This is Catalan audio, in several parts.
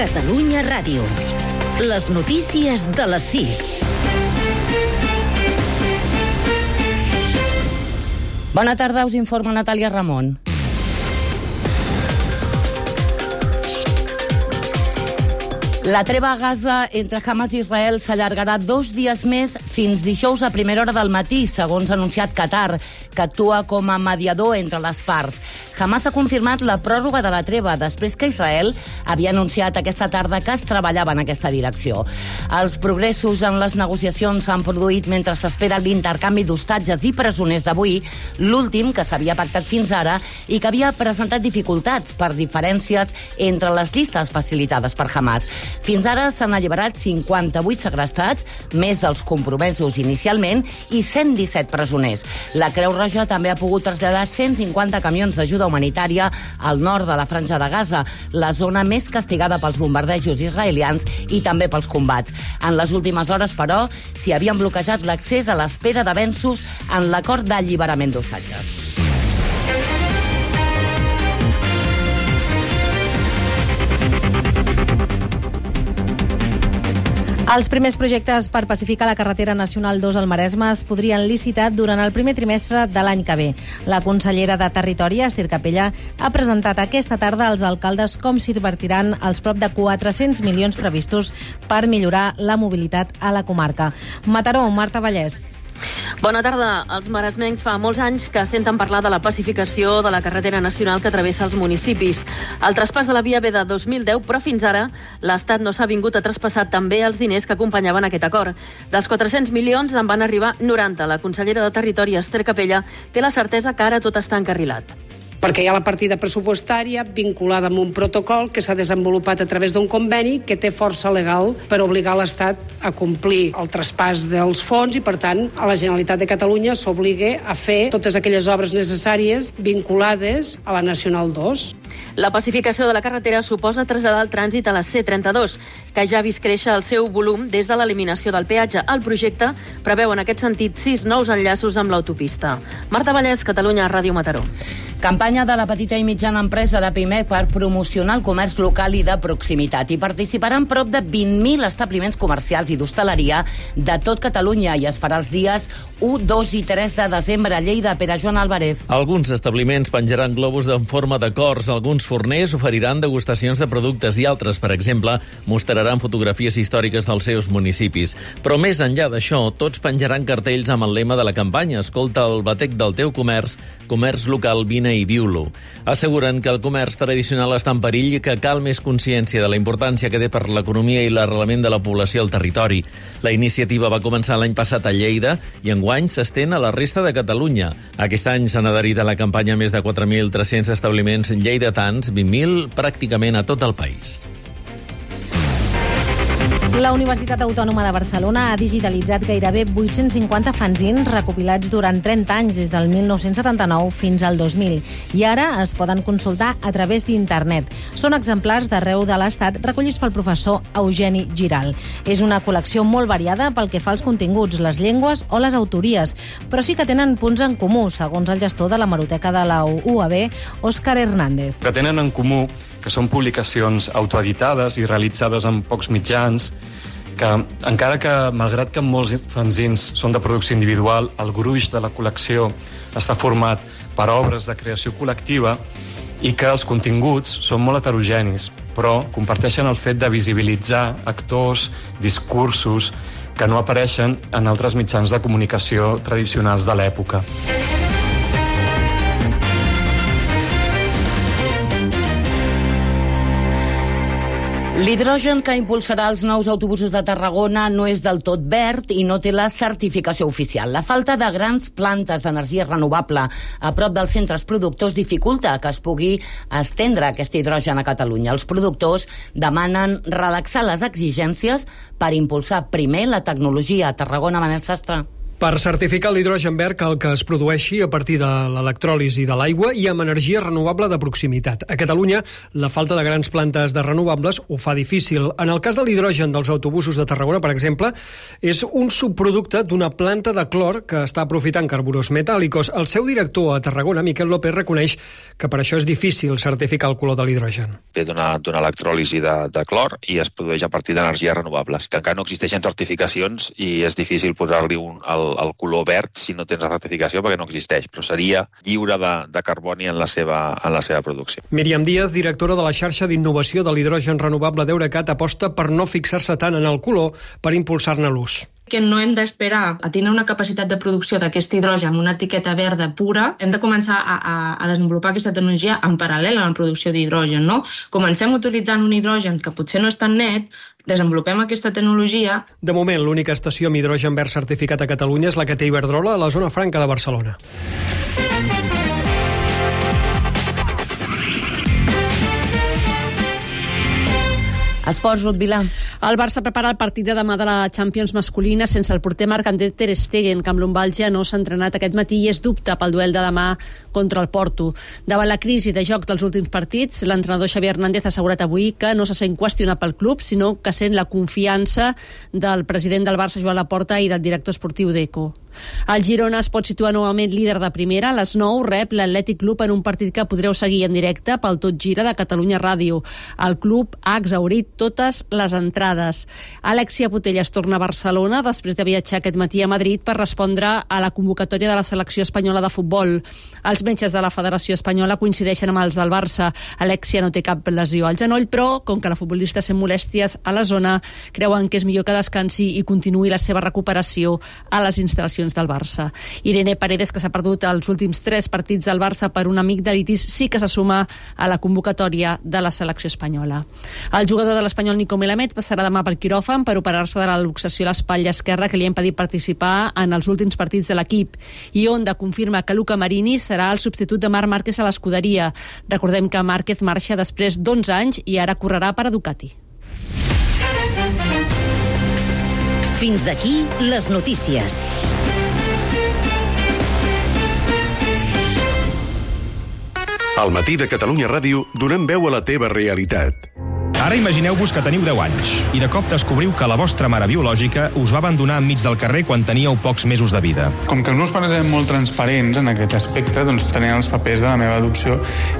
Catalunya Ràdio. Les notícies de les 6. Bona tarda, us informa Natàlia Ramon. La treva a Gaza entre Hamas i Israel s'allargarà dos dies més fins dijous a primera hora del matí, segons ha anunciat Qatar, que actua com a mediador entre les parts. Hamas ha confirmat la pròrroga de la treva després que Israel havia anunciat aquesta tarda que es treballava en aquesta direcció. Els progressos en les negociacions s'han produït mentre s'espera l'intercanvi d'hostatges i presoners d'avui, l'últim que s'havia pactat fins ara i que havia presentat dificultats per diferències entre les llistes facilitades per Hamas. Fins ara s'han alliberat 58 segrestats, més dels compromesos inicialment, i 117 presoners. La Creu Roja també ha pogut traslladar 150 camions d'ajuda humanitària al nord de la Franja de Gaza, la zona més castigada pels bombardejos israelians i també pels combats. En les últimes hores, però, s'hi havien bloquejat l'accés a l'espera d'avenços en l'acord d'alliberament d'hostatges. Els primers projectes per pacificar la carretera nacional 2 al Maresme es podrien licitar durant el primer trimestre de l'any que ve. La consellera de Territori, Estir Capella, ha presentat aquesta tarda als alcaldes com s'invertiran els prop de 400 milions previstos per millorar la mobilitat a la comarca. Mataró, Marta Vallès. Bona tarda. Els maresmencs fa molts anys que senten parlar de la pacificació de la carretera nacional que travessa els municipis. El traspàs de la via ve de 2010, però fins ara l'Estat no s'ha vingut a traspassar també els diners que acompanyaven aquest acord. Dels 400 milions en van arribar 90. La consellera de Territori, Esther Capella, té la certesa que ara tot està encarrilat perquè hi ha la partida pressupostària vinculada amb un protocol que s'ha desenvolupat a través d'un conveni que té força legal per obligar l'Estat a complir el traspàs dels fons i, per tant, a la Generalitat de Catalunya s'obliga a fer totes aquelles obres necessàries vinculades a la Nacional 2. La pacificació de la carretera suposa traslladar el trànsit a la C32, que ja ha vist créixer el seu volum des de l'eliminació del peatge. El projecte preveu en aquest sentit sis nous enllaços amb l'autopista. Marta Vallès, Catalunya, Ràdio Mataró. Campanya de la petita i mitjana empresa de PIMEC per promocionar el comerç local i de proximitat. Hi participaran prop de 20.000 establiments comercials i d'hostaleria de tot Catalunya i es farà els dies 1, 2 i 3 de desembre a Lleida. Pere Joan Álvarez. Alguns establiments penjaran globus en forma de cors, alguns forners oferiran degustacions de productes i altres, per exemple, mostraran fotografies històriques dels seus municipis. Però més enllà d'això, tots penjaran cartells amb el lema de la campanya Escolta el batec del teu comerç, comerç local, vine i viu-lo. Asseguren que el comerç tradicional està en perill i que cal més consciència de la importància que té per l'economia i l'arrelament de la població al territori. La iniciativa va començar l'any passat a Lleida i enguany s'estén a la resta de Catalunya. Aquest any s'han adherit a la campanya més de 4.300 establiments lleidatans, 20.000 pràcticament a tot el país. La Universitat Autònoma de Barcelona ha digitalitzat gairebé 850 fanzins recopilats durant 30 anys, des del 1979 fins al 2000, i ara es poden consultar a través d'internet. Són exemplars d'arreu de l'Estat recollits pel professor Eugeni Giral. És una col·lecció molt variada pel que fa als continguts, les llengües o les autories, però sí que tenen punts en comú, segons el gestor de la Maroteca de la UAB, Òscar Hernández. Que tenen en comú que són publicacions autoeditades i realitzades en pocs mitjans, que encara que, malgrat que molts fanzins són de producció individual, el gruix de la col·lecció està format per obres de creació col·lectiva i que els continguts són molt heterogenis, però comparteixen el fet de visibilitzar actors, discursos que no apareixen en altres mitjans de comunicació tradicionals de l'època. L'hidrogen que impulsarà els nous autobusos de Tarragona no és del tot verd i no té la certificació oficial. La falta de grans plantes d'energia renovable a prop dels centres productors dificulta que es pugui estendre aquest hidrogen a Catalunya. Els productors demanen relaxar les exigències per impulsar primer la tecnologia a Tarragona, Manel Sastre. Per certificar l'hidrogen verd cal que es produeixi a partir de l'electròlisi de l'aigua i amb energia renovable de proximitat. A Catalunya, la falta de grans plantes de renovables ho fa difícil. En el cas de l'hidrogen dels autobusos de Tarragona, per exemple, és un subproducte d'una planta de clor que està aprofitant carburós metàl·licos. El seu director a Tarragona, Miquel López, reconeix que per això és difícil certificar el color de l'hidrogen. Ve d'una electròlisi de, de clor i es produeix a partir d'energies renovables, que encara no existeixen certificacions i és difícil posar-li un, el, el color verd si no tens la ratificació perquè no existeix, però seria lliure de, de carboni en la, seva, en la seva producció. Míriam Díaz, directora de la xarxa d'innovació de l'hidrogen renovable d'Eurecat, aposta per no fixar-se tant en el color per impulsar-ne l'ús que no hem d'esperar a tenir una capacitat de producció d'aquest hidrogen amb una etiqueta verda pura, hem de començar a, a, a desenvolupar aquesta tecnologia en paral·lel a la producció d'hidrogen. No? Comencem utilitzant un hidrogen que potser no és tan net, desenvolupem aquesta tecnologia. De moment, l'única estació amb hidrogen verd certificat a Catalunya és la que té Iberdrola a la zona franca de Barcelona. Esports, Ruth Vilà. El Barça prepara el partit de demà de la Champions masculina sense el porter Marc-André Ter Stegen, que amb l'Umbalgia no s'ha entrenat aquest matí i és dubte pel duel de demà contra el Porto. Davant la crisi de joc dels últims partits, l'entrenador Xavier Hernández ha assegurat avui que no se sent qüestionat pel club, sinó que sent la confiança del president del Barça, Joan Laporta, i del director esportiu d'ECO. El Girona es pot situar novament líder de primera. A les 9 rep l'Atlètic Club en un partit que podreu seguir en directe pel Tot Gira de Catalunya Ràdio. El club ha exaurit totes les entrades. Alexia Potelles torna a Barcelona després de viatjar aquest matí a Madrid per respondre a la convocatòria de la selecció espanyola de futbol. Els metges de la Federació Espanyola coincideixen amb els del Barça. Alexia no té cap lesió al genoll, però com que la futbolista sent molèsties a la zona, creuen que és millor que descansi i continuï la seva recuperació a les instal·lacions del Barça. Irene Paredes, que s'ha perdut els últims tres partits del Barça per un amic d'Elitis, sí que se suma a la convocatòria de la selecció espanyola. El jugador de l'Espanyol Nico Melamed passarà demà per quiròfan per operar-se de la luxació a l'espatlla esquerra que li ha impedit participar en els últims partits de l'equip. I Onda confirma que Luca Marini serà el substitut de Marc Márquez a l'escuderia. Recordem que Márquez marxa després d'11 anys i ara correrà per a Ducati. Fins aquí les notícies. Al matí de Catalunya Ràdio donem veu a la teva realitat. Ara imagineu-vos que teniu 10 anys i de cop descobriu que la vostra mare biològica us va abandonar enmig del carrer quan teníeu pocs mesos de vida. Com que els meus pares eren molt transparents en aquest aspecte, doncs tenien els papers de la meva adopció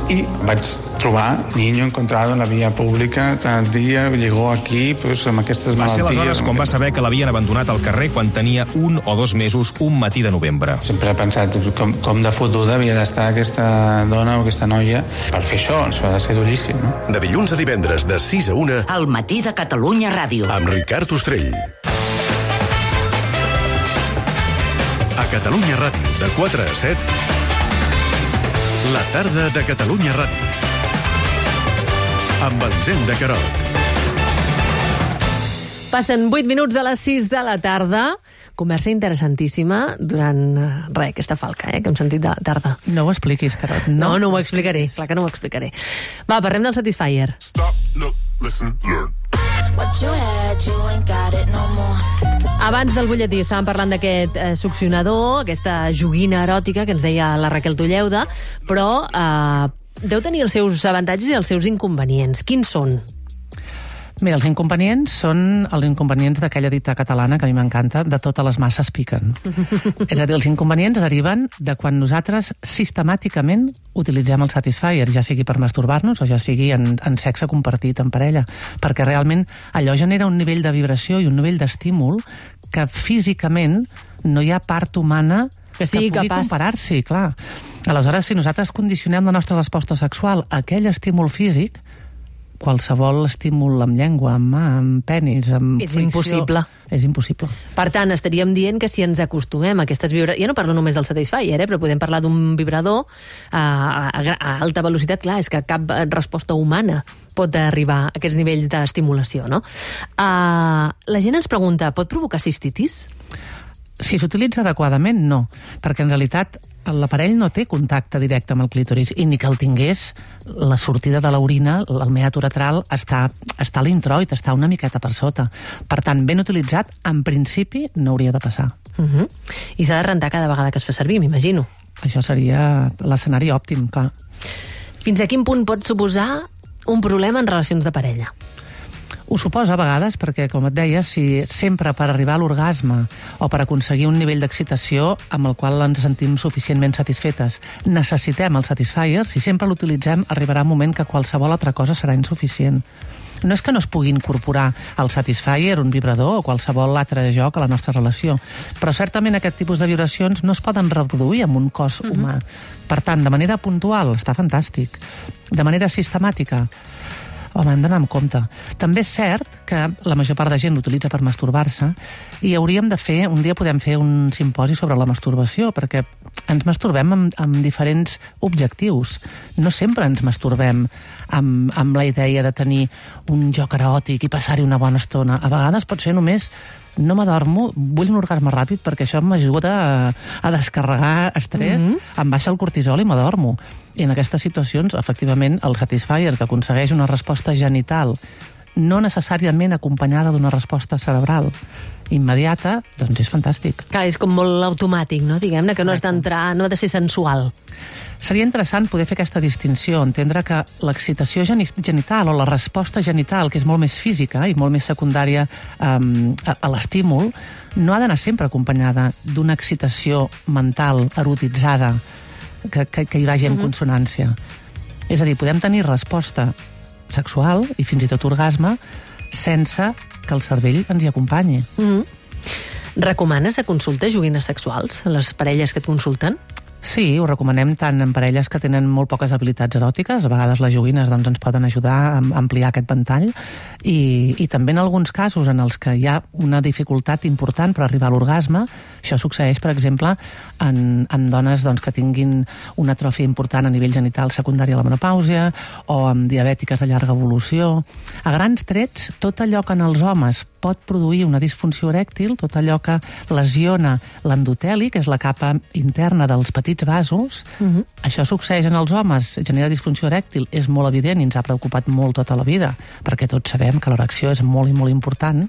i vaig trobar niño encontrado en la via pública tal dia, llegó aquí pues, amb aquestes va malalties. Va ser aleshores quan va saber que l'havien abandonat al carrer quan tenia un o dos mesos un matí de novembre. Sempre he pensat com, com de fotuda havia d'estar aquesta dona o aquesta noia per fer això, això ha de ser duríssim. No? De dilluns a divendres, de 6 a 1... Al matí de Catalunya Ràdio. Amb Ricard Ostrell. A Catalunya Ràdio, de 4 a 7... La tarda de Catalunya Ràdio. Amb Elisent de Carot. Passen 8 minuts a les 6 de la tarda. Conversa interessantíssima durant, eh, res, aquesta falca, eh, que hem sentit de tarda. No ho expliquis, Carot. No, no, no ho explicaré. Clar que no ho explicaré. Va, parlem del Satisfyer. Stop, look, listen, learn. Abans del butlletí estàvem parlant d'aquest eh, succionador, aquesta joguina eròtica que ens deia la Raquel Tulleuda, però eh, deu tenir els seus avantatges i els seus inconvenients. Quins són? Mira, els inconvenients són els inconvenients d'aquella dita catalana que a mi m'encanta, de totes les masses piquen. És a dir, els inconvenients deriven de quan nosaltres sistemàticament utilitzem el Satisfyer, ja sigui per masturbar-nos o ja sigui en, en sexe compartit en parella, perquè realment allò genera un nivell de vibració i un nivell d'estímul que físicament no hi ha part humana que, sigui que pugui comparar-s'hi, clar. Aleshores, si nosaltres condicionem la nostra resposta sexual a aquell estímul físic, qualsevol estímul amb llengua, amb mà, amb penis, amb És fricció, impossible. És impossible. Per tant, estaríem dient que si ens acostumem a aquestes vibracions... Ja no parlo només del Satisfyer, eh? però podem parlar d'un vibrador a, a, a alta velocitat. Clar, és que cap eh, resposta humana pot arribar a aquests nivells d'estimulació, no? Uh, la gent ens pregunta, pot provocar cistitis? Si s'utilitza adequadament, no, perquè en realitat l'aparell no té contacte directe amb el clítoris i ni que el tingués, la sortida de l'orina, el meat uretral, està, està a l'introit, està una miqueta per sota. Per tant, ben utilitzat, en principi no hauria de passar. Uh -huh. I s'ha de rentar cada vegada que es fa servir, m'imagino. Això seria l'escenari òptim, clar. Fins a quin punt pot suposar un problema en relacions de parella? Ho suposa a vegades perquè, com et deia, si sempre per arribar a l'orgasme o per aconseguir un nivell d'excitació amb el qual ens sentim suficientment satisfetes necessitem el Satisfyer, si sempre l'utilitzem arribarà un moment que qualsevol altra cosa serà insuficient. No és que no es pugui incorporar al Satisfyer, un vibrador o qualsevol altre joc a la nostra relació, però certament aquest tipus de vibracions no es poden reproduir amb un cos humà. Per tant, de manera puntual, està fantàstic. De manera sistemàtica, home, hem d'anar amb compte. També és cert que la major part de gent l'utilitza per masturbar-se i hauríem de fer, un dia podem fer un simposi sobre la masturbació, perquè ens masturbem amb, amb diferents objectius. No sempre ens masturbem amb, amb la idea de tenir un joc eròtic i passar-hi una bona estona. A vegades pot ser només no m'adormo, vull un orgasme ràpid perquè això m'ajuda a, a descarregar estrès, mm -hmm. em baixa el cortisol i m'adormo. I en aquestes situacions, efectivament, el Satisfyer, que aconsegueix una resposta genital no necessàriament acompanyada d'una resposta cerebral immediata, doncs és fantàstic. Clar, és com molt automàtic, no? Diguem-ne que no has d'entrar, no ha de ser sensual. Seria interessant poder fer aquesta distinció, entendre que l'excitació genital o la resposta genital, que és molt més física i molt més secundària um, a, a l'estímul, no ha d'anar sempre acompanyada d'una excitació mental erotitzada que, que, que hi vagi en uh -huh. consonància. És a dir, podem tenir resposta sexual i fins i tot orgasme sense que el cervell ens hi acompanyi. Mm -hmm. Recomanes a consultes joguines sexuals a les parelles que et consulten? Sí, ho recomanem tant en parelles que tenen molt poques habilitats eròtiques, a vegades les joguines doncs, ens poden ajudar a ampliar aquest ventall, i, i també en alguns casos en els que hi ha una dificultat important per arribar a l'orgasme, això succeeix, per exemple, en, en dones doncs, que tinguin una atròfia important a nivell genital secundària a la menopàusia o amb diabètiques de llarga evolució. A grans trets, tot allò que en els homes pot produir una disfunció erèctil, tot allò que lesiona l'endoteli, que és la capa interna dels petits vasos, uh -huh. això succeeix en els homes, genera disfunció erèctil, és molt evident i ens ha preocupat molt tota la vida, perquè tots sabem que l'erecció és molt i molt important,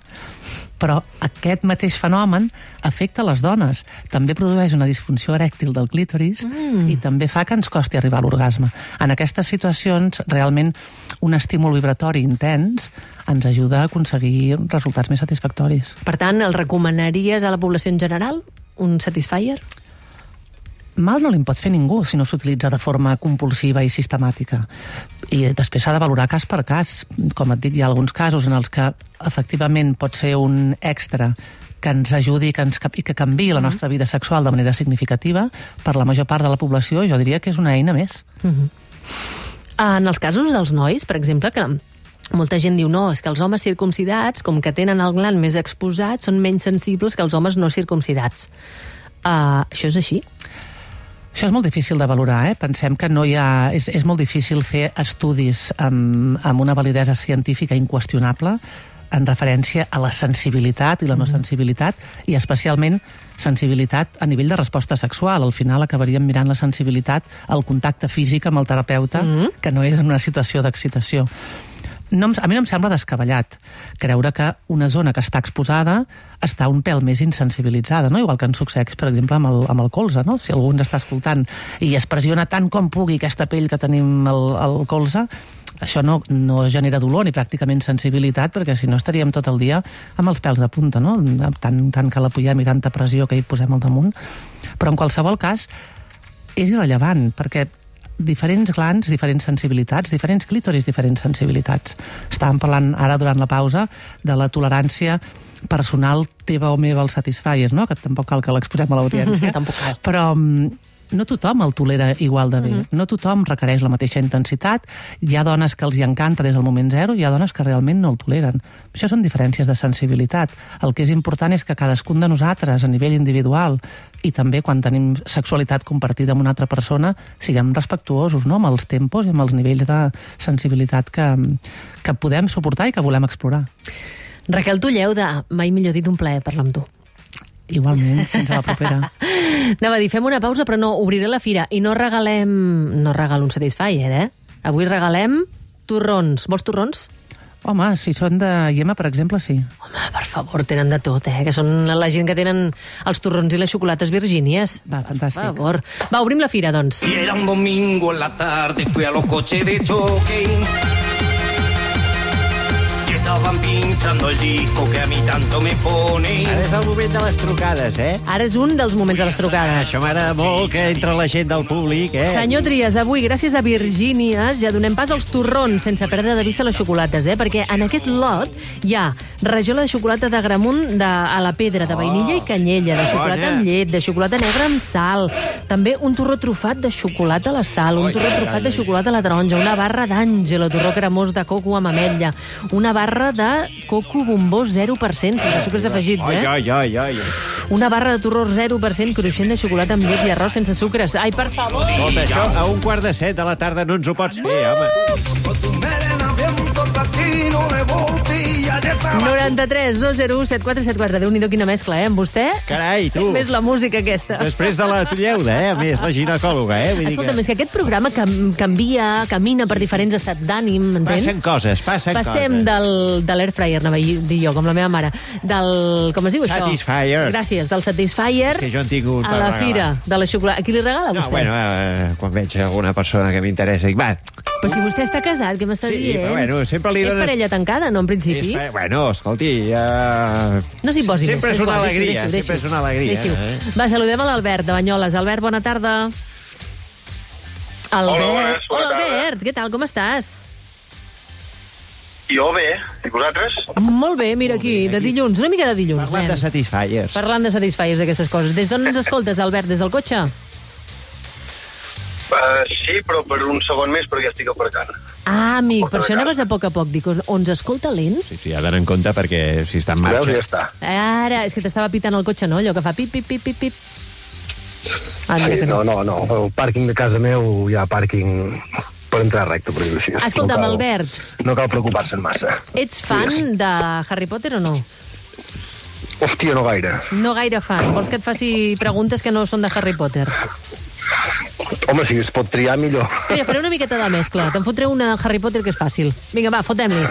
però aquest mateix fenomen afecta les dones. També produeix una disfunció erèctil del clítoris mm. i també fa que ens costi arribar a l'orgasme. En aquestes situacions, realment, un estímul vibratori intens ens ajuda a aconseguir resultats més satisfactoris. Per tant, el recomanaries a la població en general un Satisfyer? Mal no li pot fer ningú si no s'utilitza de forma compulsiva i sistemàtica. I després s'ha de valorar cas per cas. Com et dic, hi ha alguns casos en els que efectivament pot ser un extra que ens ajudi que ens, i que canvi la nostra vida sexual de manera significativa, per la major part de la població, jo diria que és una eina més. Uh -huh. En els casos dels nois, per exemple, que molta gent diu no, és que els homes circumcidats, com que tenen el gland més exposat, són menys sensibles que els homes no circumcidats. Uh, això és així? Això és molt difícil de valorar, eh? Pensem que no hi ha... És, és molt difícil fer estudis amb, amb una validesa científica inqüestionable en referència a la sensibilitat i la no mm-hmm. sensibilitat, i especialment sensibilitat a nivell de resposta sexual. Al final acabaríem mirant la sensibilitat al contacte físic amb el terapeuta, mm -hmm. que no és en una situació d'excitació no, a mi no em sembla descabellat creure que una zona que està exposada està un pèl més insensibilitzada, no? igual que ens succeeix, per exemple, amb el, amb el colze. No? Si algú ens està escoltant i es pressiona tant com pugui aquesta pell que tenim al, al colze, això no, no genera dolor ni pràcticament sensibilitat, perquè si no estaríem tot el dia amb els pèls de punta, no? tant, tant que la puiem i tanta pressió que hi posem al damunt. Però en qualsevol cas, és irrellevant, perquè diferents glans, diferents sensibilitats, diferents clítoris, diferents sensibilitats. Estàvem parlant ara durant la pausa de la tolerància personal teva o meva als satisfiers, no? que tampoc cal que l'exposem a l'audiència. tampoc cal. Però mm, no tothom el tolera igual de bé, mhm. -huh. no tothom requereix la mateixa intensitat, hi ha dones que els hi encanta des del moment zero, hi ha dones que realment no el toleren. Això són diferències de sensibilitat. El que és important és que cadascun de nosaltres, a nivell individual, i també quan tenim sexualitat compartida amb una altra persona, siguem respectuosos no? amb els tempos i amb els nivells de sensibilitat que, que podem suportar i que volem explorar. Raquel Tulleu, de Mai millor dit un plaer parlar amb tu. Igualment, fins a la propera. Anava a dir, fem una pausa, però no, obriré la fira. I no regalem... No regalo un Satisfyer, eh? Avui regalem torrons. Vols torrons? Home, si són de Iema, per exemple, sí. Home, per favor, tenen de tot, eh? Que són la gent que tenen els torrons i les xocolates virgínies. Va, fantàstic. Per favor. Va, obrim la fira, doncs. Y era un domingo en la tarde, fui a los coches de choque. Estaban pinchando el disco que a mí tanto me pone. Ara és el moment de les trucades, eh? Ara és un dels moments de les trucades. Això m'agrada molt, que entra la gent del públic, eh? Senyor Trias, avui, gràcies a Virgínies, ja donem pas als torrons, sense perdre de vista les xocolates, eh? Perquè en aquest lot hi ha rajola de xocolata de gramunt de, a la pedra, de vainilla i canyella, de xocolata bona. amb llet, de xocolata negra amb sal, també un torró trufat de xocolata a la sal, un torró trufat de xocolata a la taronja, una barra d'àngela, torró cremós de coco amb ametlla, una barra de coco bombó 0%, sense sucres afegits, Ai, eh? ai, ai, ai. Una barra de torró 0% cruixent de xocolata amb llet i arròs sense sucres. Ai, per favor! Escolta, això a un quart de set de la tarda no ens ho pots fer, home. 93 201 7474. Déu-n'hi-do quina mescla, eh, amb vostè? Carai, tu. Més la música aquesta. Després de la Tulleuda, eh? A més, la ginecòloga, eh? Vull dir Escolta'm, que... és que aquest programa cam canvia, camina per diferents estats d'ànim, m'entens? Passen coses, passen Passem coses. del, de l'airfryer, anava a dir jo, com la meva mare, del... com es diu això? Satisfyer. Gràcies, del Satisfyer Que jo en tinc un a la regalar. fira de la xocolata. A qui li regala, No, vostè? bueno, eh, quan veig alguna persona que m'interessa, dic, va, Però si vostè està casat, què m'està Sí, dient? però bueno, sempre li És dones- parella tancada, no, en principi? és, bueno, escolti, ja... No s'hi posi Sempre més. és una igual, alegria, deixi-ho, sempre és una alegria. eh? Va, saludem a l'Albert de Banyoles. Albert, bona tarda. Albert. bones, bona Hola, tarda. Albert, què tal, com estàs? Jo bé, i vosaltres? Molt bé, mira aquí, de dilluns, una mica de dilluns. Parlant de nen. Satisfyers. Parlant de satisfaies d'aquestes coses. Des d'on ens escoltes, Albert? Des del cotxe? Uh, sí, però per un segon més perquè estic aparcant. Ah, amic, per això anaves a poc a poc. Dic, on ens escolta lent? Sí, sí, ha d'anar en compte perquè si està en marxa... Veus, ja està. Ara, és que t'estava pitant el cotxe, no? Allò que fa pip, pip, pip, pip, pip. Ah, mira sí, que no. no, no, no. El pàrquing de casa meu hi ha pàrquing per entrar recte, per dir-ho així. Escolta'm, no cal, Albert, No cal preocupar-se'n massa. ets fan de Harry Potter o no? Hòstia, no gaire. No gaire fan. Vols que et faci preguntes que no són de Harry Potter? Home, si es pot triar, millor. Mira, faré una miqueta de mescla. Te'n fotré una de Harry Potter que és fàcil. Vinga, va, fotem-li.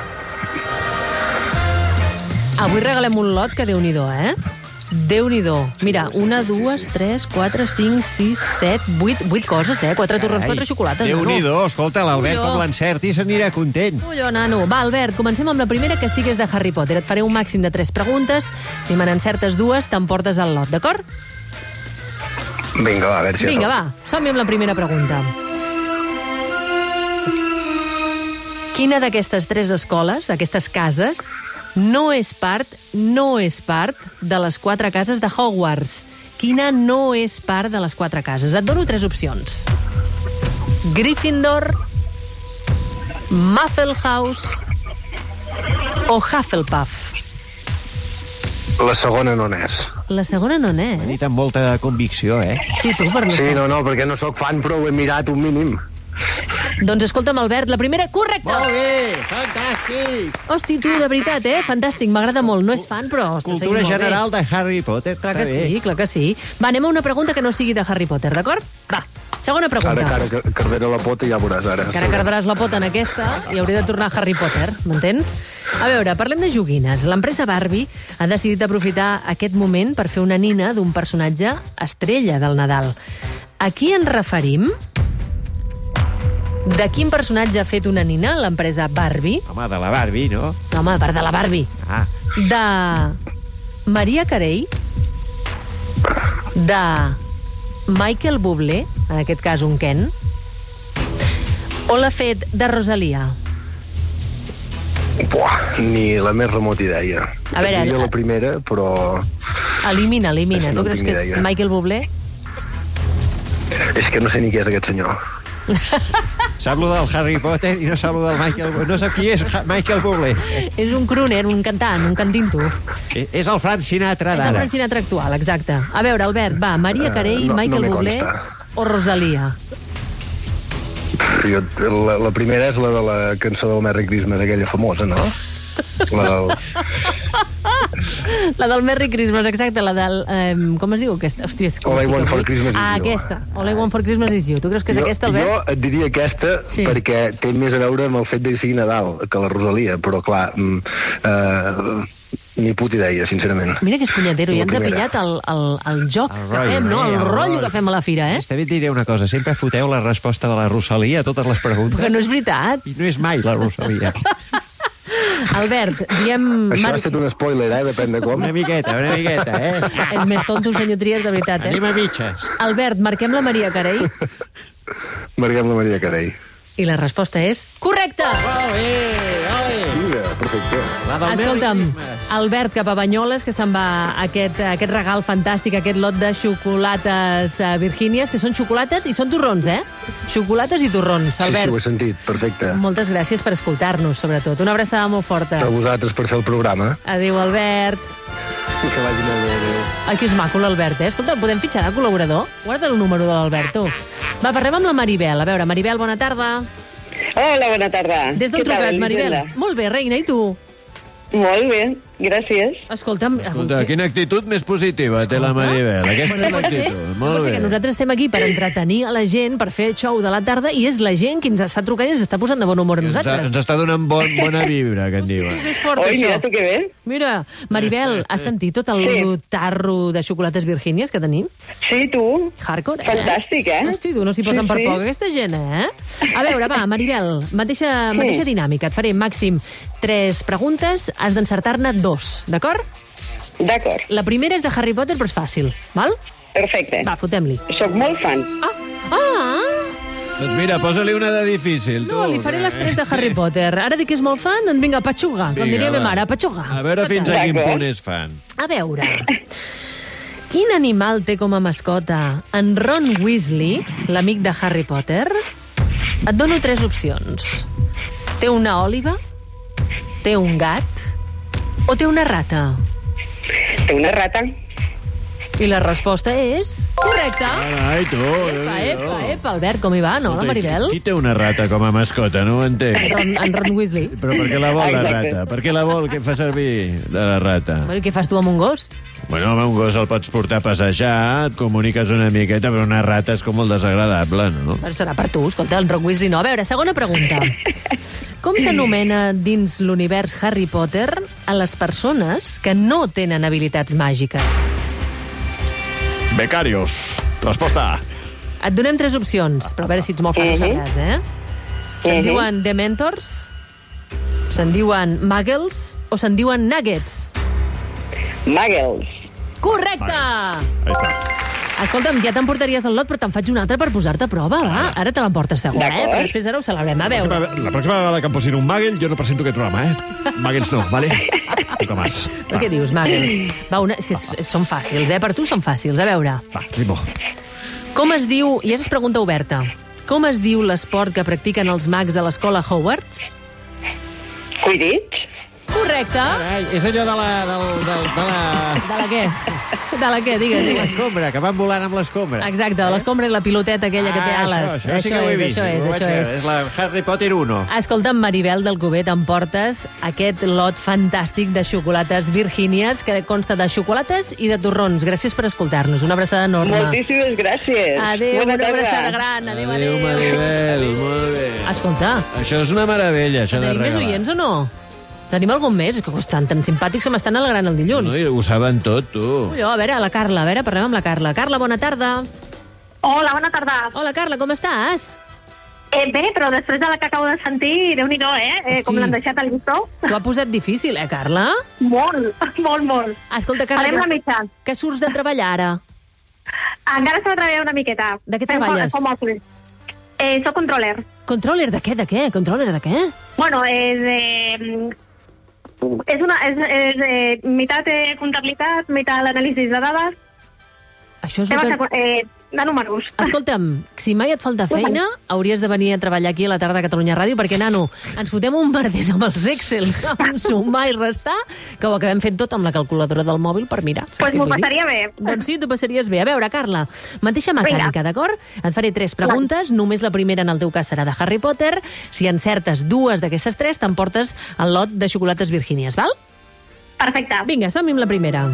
Avui regalem un lot que déu-n'hi-do, eh? Déu-n'hi-do. Mira, una, dues, tres, quatre, cinc, sis, set, vuit, vuit coses, eh? Quatre torrons, quatre xocolates. Déu-n'hi-do, escolta, l'Albert com l'encerti s'anirà content. Colló, nano. Va, Albert, comencem amb la primera que sigues de Harry Potter. Et faré un màxim de tres preguntes. Si me n'encertes dues, t'emportes el lot, d'acord? Vinga, va, a veure si... Vinga, va, som-hi amb la primera pregunta. Quina d'aquestes tres escoles, aquestes cases, no és part, no és part de les quatre cases de Hogwarts? Quina no és part de les quatre cases? Et dono tres opcions. Gryffindor, Muffelhouse o Hufflepuff? La segona no n'és. La segona no n'és. Dit amb molta convicció, eh? Sí, tu, per no Sí, no, no, perquè no sóc fan, però ho he mirat un mínim. Doncs escolta'm, Albert, la primera, correcta! Molt bé, fantàstic! Hosti, tu, de veritat, eh? Fantàstic, m'agrada molt. No és fan, però... Està Cultura molt bé. general de Harry Potter, Clar que bé. sí, clar que sí. Va, anem a una pregunta que no sigui de Harry Potter, d'acord? Va, segona pregunta. Ara, cara, que cardera la pota i ja veuràs ara. Que ara cardaràs la pota en aquesta i hauré de tornar a Harry Potter, m'entens? A veure, parlem de joguines. L'empresa Barbie ha decidit aprofitar aquest moment per fer una nina d'un personatge estrella del Nadal. A qui ens referim? De quin personatge ha fet una nina l'empresa Barbie? Home, de la Barbie, no? No, home, part de la Barbie. Ah, De Maria Carey? De Michael Bublé, en aquest cas un Ken? O l'ha fet de Rosalia? Buah, ni la més remota idea. A veure, diria la- la primera, però Elimina, elimina. Tu creus que és idea. Michael Bublé? és que no sé ni qui és aquest senyor. sap lo del Harry Potter i no sap lo del Michael Bublé. No sap qui és Ha- Michael Bublé. És un crooner, un cantant, un cantinto. Eh, És el Frank Sinatra És el d'ara. Frank Sinatra actual, exacte. A veure, Albert, va, Maria Eh, Carey, no- no Michael me Bublé o Rosalia? Jo, la, la primera és la de la cançó del Merry Christmas, aquella famosa, no? La del... La del Merry Christmas, exacte, la del... Eh, com es diu aquesta? Hòstia, és com All I Want for. Christmas is Ah, you. aquesta. All I Want for Christmas is you. Tu creus que és jo, aquesta, Albert? Jo et diria aquesta Sí. perquè té més a veure amb el fet de que sigui Nadal que la Rosalia, però clar, mm, eh, ni puta idea, sincerament. Mira que és punyetero, ja ens ha pillat el, el, el joc El que rotllo, fem, no? eh? El El rotllo que fem a la fira, eh? També et diré una cosa, sempre foteu la resposta de la Rosalia a totes les preguntes. Perquè no és veritat. I no és mai la Rosalia. Albert, diem... Això Mar... ha estat un spoiler, eh? Depèn de com. Una miqueta, una miqueta, eh? És més tonto, senyor Trias, de veritat, eh? Anem a mitges. Albert, marquem la Maria Carey Marguem la Maria Carey. i la resposta és correcta! Mira, perfecte. La del Merry Escolta'm. Albert cap a Banyoles, que se'n va aquest, aquest regal fantàstic, aquest lot de xocolates uh, virgínies, que són xocolates i són torrons, eh? Xocolates i torrons, Sí, sí, ho Albert. he sentit, perfecte. Moltes gràcies per escoltar-nos, sobretot. Una abraçada molt forta. A vosaltres per fer el programa. Adéu, Albert. Que vagi molt bé. adéu. Ai, que és maco l'Albert, eh? Escolta, el podem fitxar de col·laborador? Guarda el número de l'Albert, tu. Va, parlem amb la Maribel. A veure, Maribel, bona tarda. Hola, bona tarda. Des d'on truques, Maribel? Molt bé, reina, i tu? Molt bé, gràcies. Escolta'm... Escolta, quina actitud més positiva té la Maribel. Aquesta és l'actitud. Molt ser que bé. nosaltres estem aquí per entretenir a la gent, per fer show de la tarda, i és la gent qui ens està trucant i ens està posant de bon humor a Ens, nosaltres. ens està donant bon, bona vibra, que en diuen. Que és fort, Oi, això. mira tu que bé. Mira, Maribel, has sentit tot el Sí. tarro de xocolates virgínies que tenim? Sí, tu. Hardcore, eh? Fantàstic, eh? Hosti, tu no s'hi posen Sí, per sí. poc, aquesta gent, eh? A veure, va, Maribel, mateixa, Sí. mateixa dinàmica. Et faré màxim tres preguntes, has d'encertar-ne dos, d'acord? D'acord. La primera és de Harry Potter, però és fàcil, val? Perfecte. Va, fotem-li. Soc molt fan. Ah! Doncs mira, posa-li una de difícil, tu. No, li faré les tres de Harry Potter. Ara dic que és molt fan, doncs vinga, patxuga, com Vinga, diria va. ma mare, patxuga. A veure fins a quin punt és fan. A veure... Quin animal té com a mascota en Ron Weasley, l'amic de Harry Potter? Et dono tres opcions. Té una òliba? Té un gat? O té una rata? Té una rata. I la resposta és... Correcte! Ai, tu. Epa, epa, epa, Albert, com hi va, no, la Maribel? Qui té una rata com a mascota? No ho En entenc. Ron, en Ron Weasley. Però per què la vol, la rata? Per què la vol? Què fa servir de la rata? Bueno, i què fas tu amb un gos? Bueno, home, un gos el pots portar a passejar, et comuniques una miqueta, però una rata és com molt desagradable, no? Però serà per tu, escolta, en Ron Weasley no. A veure, segona pregunta. Com s'anomena dins l'univers Harry Potter a les persones que no tenen habilitats màgiques? Becarios. Resposta A. Et donem tres opcions, però a veure si ets molt fan ho Mhm. sabràs, eh? Se'n Mhm. diuen Dementors, se'n diuen Muggles o se'n diuen Nuggets? Muggles. Correcte! Ahí està. Escolta'm, ja t'emportaries el lot, però te'n faig un altre per posar-te a prova, va? Ara te l'emportes segur, eh? Però després ara ho celebrem. A veure. La pròxima vegada que em posin un Magel, jo no presento aquest programa, eh? Magels no, vale? Poca más. Però què dius, Muggles? Va, una... És que s- són fàcils, eh? Per tu són fàcils. A veure. Va, ritmo. Com es diu... I ara és pregunta oberta. Com es diu l'esport que practiquen els mags a l'escola Hogwarts? Quidditch. Correcte. Ai, és allò de la... Del, del, de la... De la què? De la què? Digues, digues. L'escombra, que van volant amb l'escombra. Exacte, de l'escombra i la piloteta aquella que té Ah, ales. Això, això, sí que ho he és, vist. això és, això és. És la Harry Potter 1. Escolta'm, Maribel del Cuber, t'emportes aquest lot fantàstic de xocolates virgínies que consta de xocolates i de torrons. Gràcies per escoltar-nos. Una abraçada enorme. Moltíssimes gràcies. Adéu, Bona una tarda. abraçada gran. Adéu, adéu. Adéu, Maribel, molt bé. Escolta, Això és una meravella, això de tenim més regalar. oients o no? Tenim algun més? És que estan tan simpàtics que m'estan alegrant el dilluns. No, i ho saben tot, tu. Ullo, a veure, la Carla, a veure, parlem amb la Carla. Carla, bona tarda. Hola, bona tarda. Hola, Carla, com estàs? Eh, bé, però després de la que acabo de sentir, déu nhi eh? eh com Sí. l'han deixat al llistó. T'ho ha posat difícil, eh, Carla? Molt, molt, molt. Escolta, Carla, Farem la que, mitja. que surts de treballar ara? Encara s'ha de treballar una miqueta. De què treballes? home office. Eh, soc controller. Controller de què, de què? Controller de què? Bueno. Eh, és una... És, és eh, meitat eh, comptabilitat, meitat l'anàlisi de dades. Això és el que... eh, de números. Escolta'm, si mai et falta feina, hauries de venir a treballar aquí a la tarda de Catalunya Ràdio, perquè, nano, ens fotem un merders amb els Excel, amb sumar i restar, que ho acabem fent tot amb la calculadora del mòbil per mirar. Saps Pues m'ho passaria bé. Doncs sí, t'ho passaries bé. A veure, Carla, mateixa mecànica, d'acord? Et faré tres preguntes, només la primera en el teu cas serà de Harry Potter. Si encertes dues d'aquestes tres, t'emportes el lot de xocolates virgínies, val? Perfecte. Vinga, som amb la primera.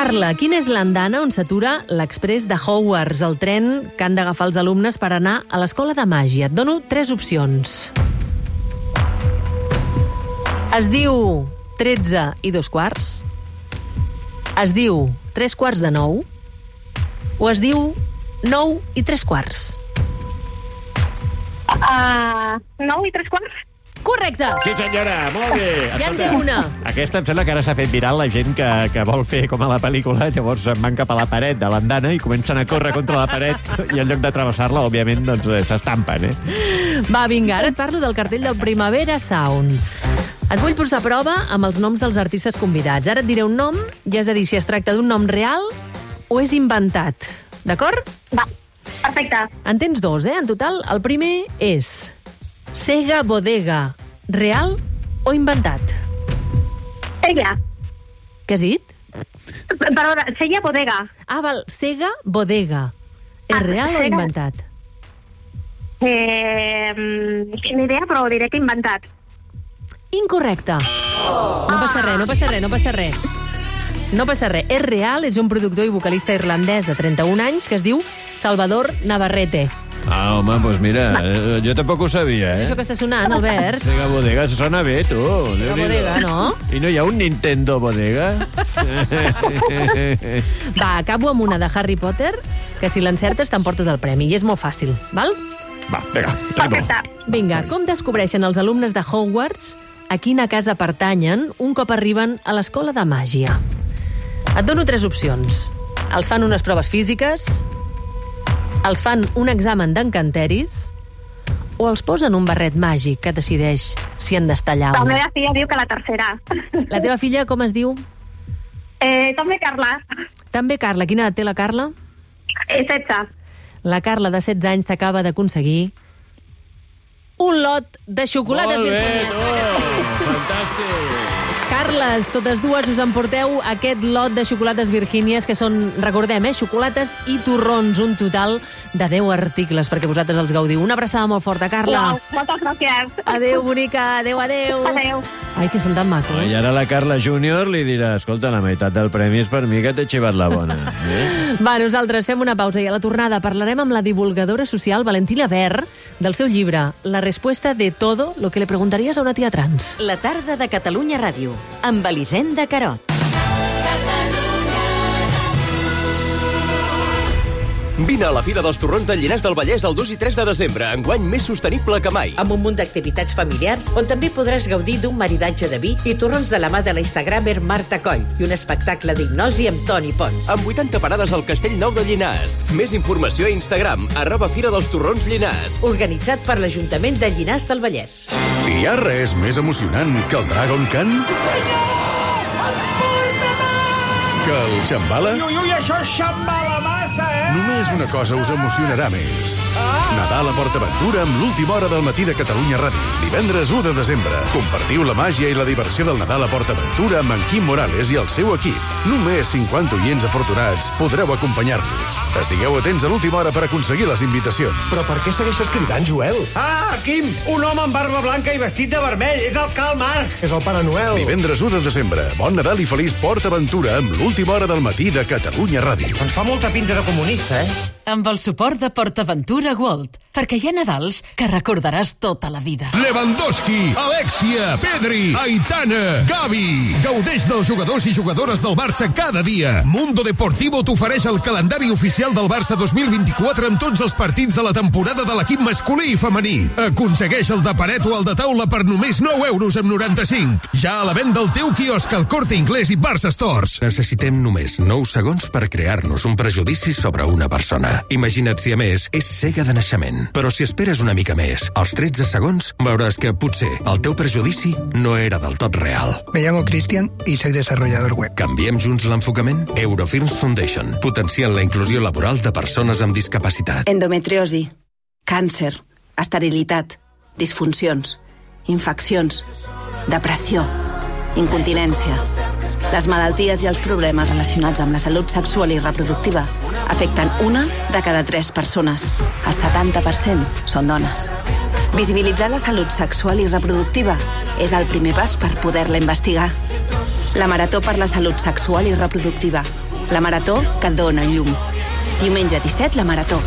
Carla, quina és l'andana on s'atura l'express de Hogwarts, el tren que han d'agafar els alumnes per anar a l'escola de màgia? Et dono tres opcions. Es diu 13 i dos quarts, es diu 3 quarts de 9 o es diu 9 i 3 quarts. Uh, 9 i 3 quarts? Correcte! Sí, senyora, molt bé. Ja en tinc una. Aquesta em sembla que ara s'ha fet viral la gent que, que vol fer com a la pel·lícula, llavors se'n van cap a la paret de l'andana i comencen a córrer contra la paret i en lloc de travessar-la, òbviament, doncs eh, s'estampen, eh? Va, vinga, ara et parlo del cartell del Primavera Sound. Et vull posar a prova amb els noms dels artistes convidats. Ara et diré un nom i has de dir si es tracta d'un nom real o és inventat. D'acord? Va, perfecte. En tens dos, eh, en total. El primer és Sega Bodega. Real o inventat? Sella. Què has dit? Perdona, Sella Bodega. Ah, val, Sega Bodega. És Ah, real o Sega- inventat? Eh, ni idea, però diré que inventat. Incorrecte. No passa res, no passa res, no passa res. No passa res. És real, és un productor i vocalista irlandès de 31 anys que es diu Salvador Navarrete. Ah, home, doncs mira, eh, jo tampoc ho sabia, eh? això que està sonant, Albert. Sega Bodega, sona bé, tu. Sega. Bodega, no? I no hi ha un Nintendo Bodega? Va, acabo amb una de Harry Potter, que si l'encertes t'emportes el premi, i és molt fàcil, val? Va, vinga, Perfecte. Vinga, com descobreixen els alumnes de Hogwarts a quina casa pertanyen un cop arriben a l'escola de màgia? Et dono tres opcions. Els fan unes proves físiques, els fan un examen d'encanteris o els posen un barret màgic que decideix si han d'estar allà La o no. meva filla diu que la tercera. La teva filla com es diu? Eh, també Carla. També Carla. Quina edat té la Carla? Eh, 16. La Carla, de 16 anys, t'acaba d'aconseguir un lot de xocolates Molt bé, tu! Fantàstic! Carles, totes dues us emporteu aquest lot de xocolates virgínies que són, recordem, eh, xocolates i torrons, un total de 10 articles perquè vosaltres els gaudiu. Una abraçada molt forta, Carla. Uau, moltes gràcies. Adéu, bonica, adéu, adéu. Adéu. Ai, que són tan macos. I ara la Carla Júnior li dirà escolta, la meitat del premi és per mi, que t'he xivat la bona. Eh? Va, nosaltres fem una pausa i a la tornada parlarem amb la divulgadora social Valentina Ver del seu llibre La respuesta de todo lo que le preguntarías a una tía trans. La tarda de Catalunya Ràdio, amb Elisenda Carot. Vine a la Fira dels Torrons de Llinars del Vallès el 2 i 3 de desembre, enguany més sostenible que mai. amb un munt d'activitats familiars on també podràs gaudir d'un maridatge de vi i torrons de la mà de la instagramer Marta Coll i un espectacle d'hipnosi amb Toni Pons. Amb 80 parades al Castell Nou de Llinars. Més informació a Instagram, arroba Fira dels Torrons Llinars. Organitzat per l'Ajuntament de Llinars del Vallès. Hi ha res més emocionant que el Dragon Khan? Que el Shambhala? Ui, ui, això és xambala? Només una cosa us emocionarà més. Nadal a PortAventura amb l'última hora del matí de Catalunya Ràdio. Divendres 1 de desembre. Compartiu la màgia i la diversió del Nadal a PortAventura amb en Quim Morales i el seu equip. Només 50 oients afortunats podreu acompanyar-los. Estigueu atents a l'última hora per aconseguir les invitacions. Però per què segueixes cridant, Joel? Ah, Quim, un home amb barba blanca i vestit de vermell. És el Karl Marx. És el Pare Noel. Divendres 1 de desembre. Bon Nadal i feliç PortAventura amb l'última hora del matí de Catalunya Ràdio. Ens fa molta pinta de comunista, eh? Amb el suport de PortAventura Gold, perquè hi ha Nadals que recordaràs tota la vida. Lewandowski, Alexia, Pedri, Aitana, Gavi. Gaudeix dels jugadors i jugadores del Barça cada dia. Mundo Deportivo t'ofereix el calendari oficial del Barça 2024 amb tots els partits de la temporada de l'equip masculí i femení. Aconsegueix el de paret o el de taula per només 9 euros amb 95. Ja a la venda al teu quiosc al Corte Inglés i Barça Stores. Necessitem només 9 segons per crear-nos un prejudici sobre una persona. Imagina't si, a més, és cega de naixement. Però si esperes una mica més, als 13 segons, veuràs que potser el teu prejudici no era del tot real. Me llamo Cristian y soy desarrollador web. Canviem junts l'enfocament? Eurofirms Foundation, potenciant la inclusió laboral de persones amb discapacitat. Endometriosi, càncer, esterilitat, disfuncions, infeccions, depressió, incontinència. Les malalties i els problemes relacionats amb la salut sexual i reproductiva afecten una de cada tres persones. El 70% són dones. Visibilitzar la salut sexual i reproductiva és el primer pas per poder-la investigar. La Marató per la Salut Sexual i Reproductiva. La marató que dona llum. Diumenge 17, la Marató.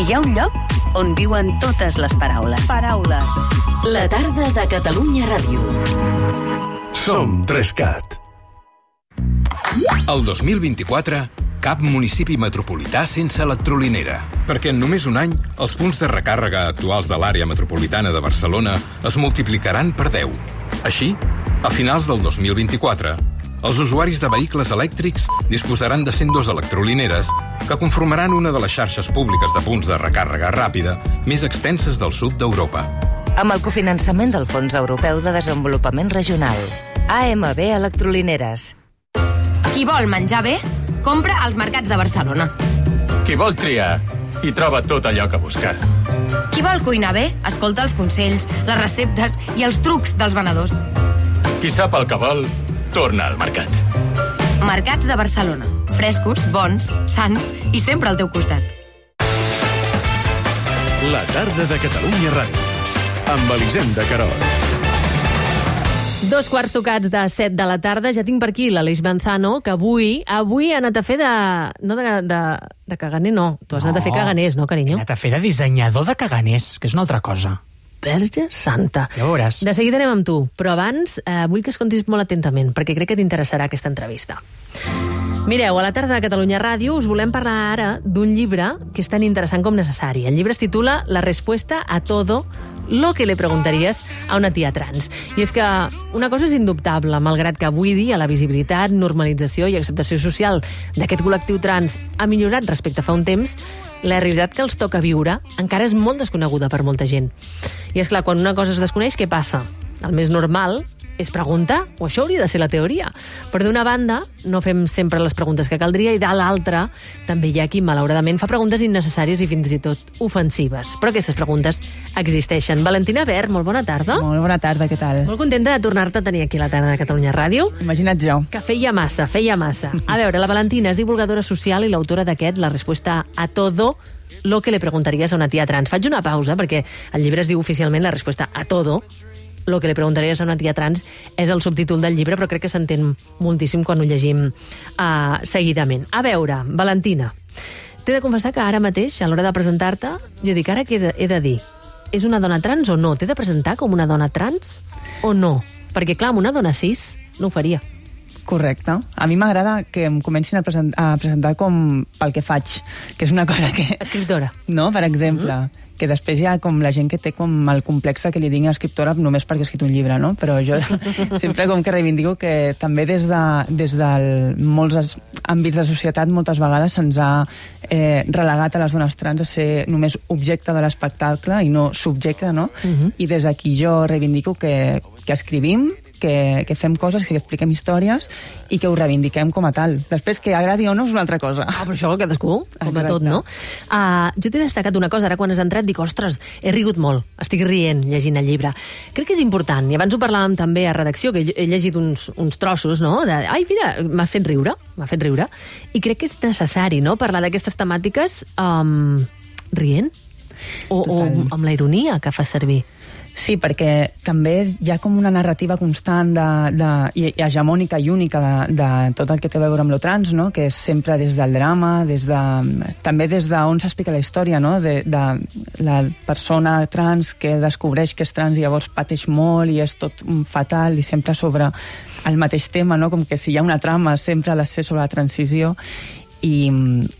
Hi ha un lloc on viuen totes les paraules. Paraules. La tarda de Catalunya Ràdio. Som 3CAT. El 2024, cap municipi metropolità sense electrolinera, perquè en només un any els punts de recàrrega actuals de l'àrea metropolitana de Barcelona es multiplicaran per 10. Així, a finals del 2024, els usuaris de vehicles elèctrics disposaran de 102 electrolineres que conformaran una de les xarxes públiques de punts de recàrrega ràpida més extenses del sud d'Europa. Amb el cofinançament del Fons Europeu de Desenvolupament Regional. AMB Electrolineres. Qui vol menjar bé, compra als mercats de Barcelona. Qui vol triar i troba tot allò que busca. Qui vol cuinar bé, escolta els consells, les receptes i els trucs dels venedors. Qui sap el que vol, torna al mercat. Mercats de Barcelona. Frescos, bons, sants i sempre al teu costat. La tarda de Catalunya Ràdio. Amb Elisenda Carol. Dos quarts tocats de set de la tarda. Ja tinc per aquí l'Aleix Manzano, que avui avui ha anat a fer de... No de, de, de caganer, no. Tu has no. anat a fer caganers, no, carinyo? He anat a fer de dissenyador de caganers, que és una altra cosa. Verge Santa. Ja veuràs. De seguida anem amb tu, però abans eh, vull que escoltis molt atentament, perquè crec que t'interessarà aquesta entrevista. Mireu, a la tarda de Catalunya Ràdio us volem parlar ara d'un llibre que és tan interessant com necessari. El llibre es titula La respuesta a todo lo que le preguntaries a una tia trans. I és que una cosa és indubtable, malgrat que avui dia la visibilitat, normalització i acceptació social d'aquest col·lectiu trans ha millorat respecte a fa un temps, la realitat que els toca viure encara és molt desconeguda per molta gent. I és clar, quan una cosa es desconeix, què passa? El més normal és preguntar, o això hauria de ser la teoria. Però d'una banda, no fem sempre les preguntes que caldria, i de l'altra, també hi ha qui, malauradament, fa preguntes innecessàries i fins i tot ofensives. Però aquestes preguntes existeixen. Valentina Ver, molt bona tarda. Molt bona tarda, què tal? Molt contenta de tornar-te a tenir aquí a la tarda de Catalunya Ràdio. Imagina't jo. Que feia massa, feia massa. A veure, la Valentina és divulgadora social i l'autora d'aquest, La respuesta a todo lo que le preguntaries a una tia trans. Faig una pausa perquè el llibre es diu oficialment La respuesta a todo, lo que li preguntaries a una tia trans és el subtítol del llibre, però crec que s'entén moltíssim quan ho llegim uh, seguidament. A veure, Valentina, t'he de confessar que ara mateix, a l'hora de presentar-te, jo dic, ara què he de, he de dir? És una dona trans o no? T'he de presentar com una dona trans o no? Perquè, clar, amb una dona cis no ho faria. Correcte. A mi m'agrada que em comencin a, present, a presentar com pel que faig, que és una cosa que... Escriptora. No, per exemple. Mm -hmm que després hi ha com la gent que té com el complex que li diguin escriptora només perquè ha escrit un llibre, no? Però jo sempre com que reivindico que també des de, des de molts àmbits de societat moltes vegades se'ns ha eh, relegat a les dones trans a ser només objecte de l'espectacle i no subjecte, no? Uh -huh. I des d'aquí jo reivindico que, que escrivim, que, que fem coses, que expliquem històries i que ho reivindiquem com a tal. Després, que agradi o no és una altra cosa. Ah, però això cadascú, com a tot, no? Uh, jo t'he destacat una cosa, ara quan has entrat dic, ostres, he rigut molt, estic rient llegint el llibre. Crec que és important, i abans ho parlàvem també a redacció, que he llegit uns, uns trossos, no?, de, ai, mira, m'ha fet riure, m'ha fet riure, i crec que és necessari, no?, parlar d'aquestes temàtiques um, rient, o, o amb la ironia que fa servir. Sí, perquè també és, hi ha com una narrativa constant de, de, i, hegemònica i única de, de tot el que té a veure amb lo trans, no? que és sempre des del drama, des de, també des d'on s'explica la història, no? de, de la persona trans que descobreix que és trans i llavors pateix molt i és tot fatal i sempre sobre el mateix tema, no? com que si hi ha una trama sempre ha de ser sobre la transició i,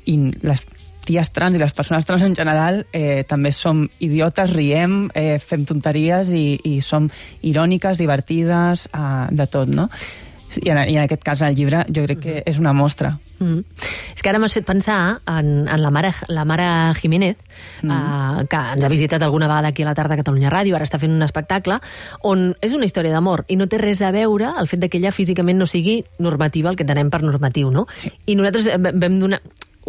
i les ties trans i les persones trans en general eh, també som idiotes, riem, eh, fem tonteries i, i som iròniques, divertides, eh, de tot, no? I en, I en aquest cas, el llibre, jo crec que és una mostra Mm. És que ara m'has fet pensar en, en la, mare, la mare Jiménez, mm. uh, que ens ha visitat alguna vegada aquí a la tarda a Catalunya Ràdio, ara està fent un espectacle, on és una història d'amor i no té res a veure el fet de que ella físicament no sigui normativa, el que entenem per normatiu, no? Sí. I nosaltres eh, vam donar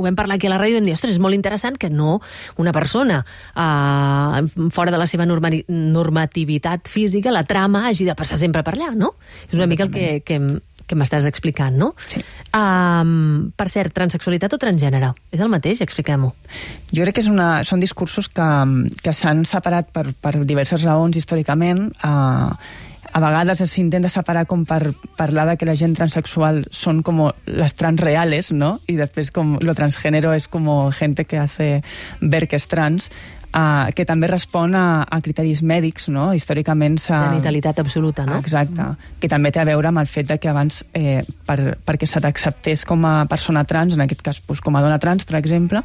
ho vam parlar aquí a la ràdio i vam dir, ostres, és molt interessant que no una persona uh, fora de la seva normali- normativitat física, la trama hagi de passar sempre per allà, no? És una mica el que, que, que m'estàs explicant, no? Sí. Um, per cert, transexualitat o transgènere? És el mateix? Expliquem-ho. Jo crec que és una, són discursos que, que s'han separat per, per diverses raons històricament. Uh, a vegades s'intenta separar com per parlar de que la gent transexual són com les trans reales, ¿no? Y després com lo transgénero és com gente que hace ver que és trans, uh, que també respon a, a criteris mèdics, no? Històricament s'ha... Genitalitat absoluta, no? Exacte, que també té a veure amb el fet de que abans, eh, per, perquè se t'acceptés com a persona trans, en aquest cas doncs, com a dona trans, per exemple,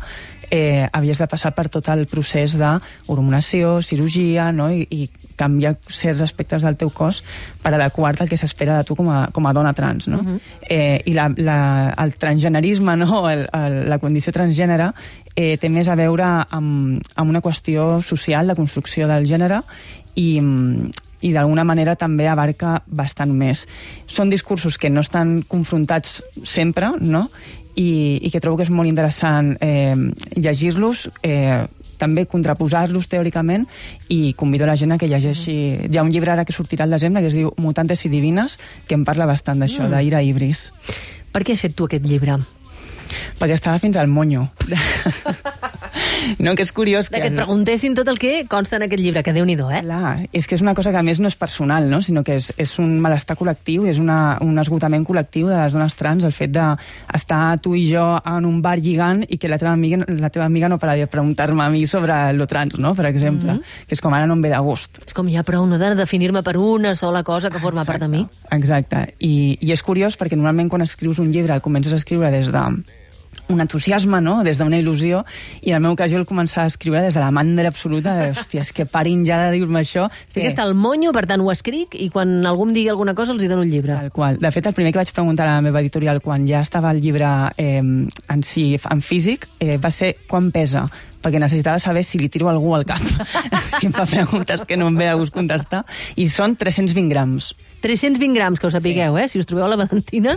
eh, havies de passar per tot el procés d'hormonació, cirurgia, no? I, i canviar certs aspectes del teu cos per adequar-te al que s'espera de tu com a, com a dona trans, no? Mhm. Uh -huh. eh, I la, la, el transgenerisme, no? el, el, la condició transgènere, eh, té més a veure amb, amb una qüestió social de construcció del gènere i, i d'alguna manera també abarca bastant més. Són discursos que no estan confrontats sempre, no? I, i que trobo que és molt interessant eh, llegir-los, eh, també contraposar-los teòricament i convido la gent a que llegeixi... Hi ha un llibre ara que sortirà al desembre que es diu Mutantes i divines, que em parla bastant d'això, Mm. mm. d'Ira Ibris. Per què has fet tu aquest llibre? Perquè estava fins al monyo. no, que és curiós... De que et preguntessin tot el que consta en aquest llibre, que déu-n'hi-do, eh? Clar, és que és una cosa que a més no és personal, no? sinó que és, és un malestar col·lectiu, és una, un esgotament col·lectiu de les dones trans, el fet d'estar tu i jo en un bar lligant i que la teva amiga, la teva amiga no para de preguntar-me a mi sobre lo trans, no? per exemple, mm -hmm. que és com ara no em ve de gust. És com ja prou no de definir-me per una sola cosa que forma part de mi. Exacte, I, i és curiós perquè normalment quan escrius un llibre el comences a escriure des de un entusiasme, no? des d'una il·lusió, i en el meu cas jo el començava a escriure des de la mandra absoluta de, hòstia, és que parin ja de dir-me això. Sí que està al monyo, per tant ho escric, i quan algú em digui alguna cosa els hi dono un llibre. Tal qual. De fet, el primer que vaig preguntar a la meva editorial quan ja estava el llibre eh, en si, en físic, eh, va ser quan pesa perquè necessitava saber si li tiro algú al cap. si em fa preguntes que no em ve de gust contestar. I són 320 grams. 320 grams, que ho sapigueu, sí. eh? Si us trobeu a la Valentina,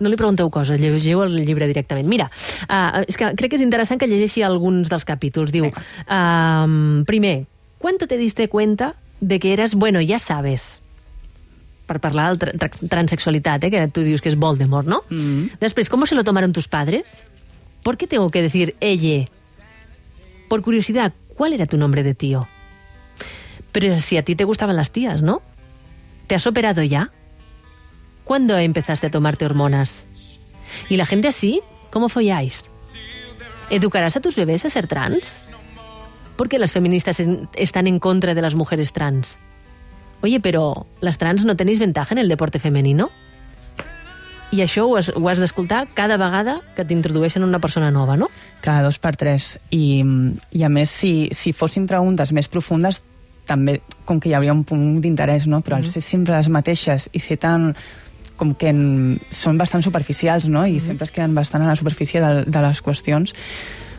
no li pregunteu coses, llegeu el llibre directament. Mira, uh, és que crec que és interessant que llegeixi alguns dels capítols. Diu, uh, primer, ¿cuánto te diste cuenta de que eras, bueno, ya sabes, per parlar de tra tra transexualitat, eh, que tu dius que és Voldemort, no? Mm -hmm. Després, ¿cómo se lo tomaron tus padres? ¿Por qué tengo que decir ella? Por curiosidad, ¿cuál era tu nombre de tío? Pero si a ti te gustaban las tías, ¿no? ¿Te has operado ya? ¿Cuándo empezaste a tomarte hormonas? ¿Y la gente así? ¿Cómo folláis? ¿Educarás a tus bebés a ser trans? ¿Por qué las feministas están en contra de las mujeres trans? Oye, pero ¿las trans no tenéis ventaja en el deporte femenino? I això ho has, ho has d'escoltar cada vegada que t'introdueixen una persona nova, no? Cada dos per tres. I, i a més, si, si fossin preguntes més profundes, també com que hi hauria un punt d'interès, no? Però al Mhm. ser sempre les mateixes i ser tan com que en, són bastant superficials, no? I sempre es queden bastant a la superfície de, de les qüestions,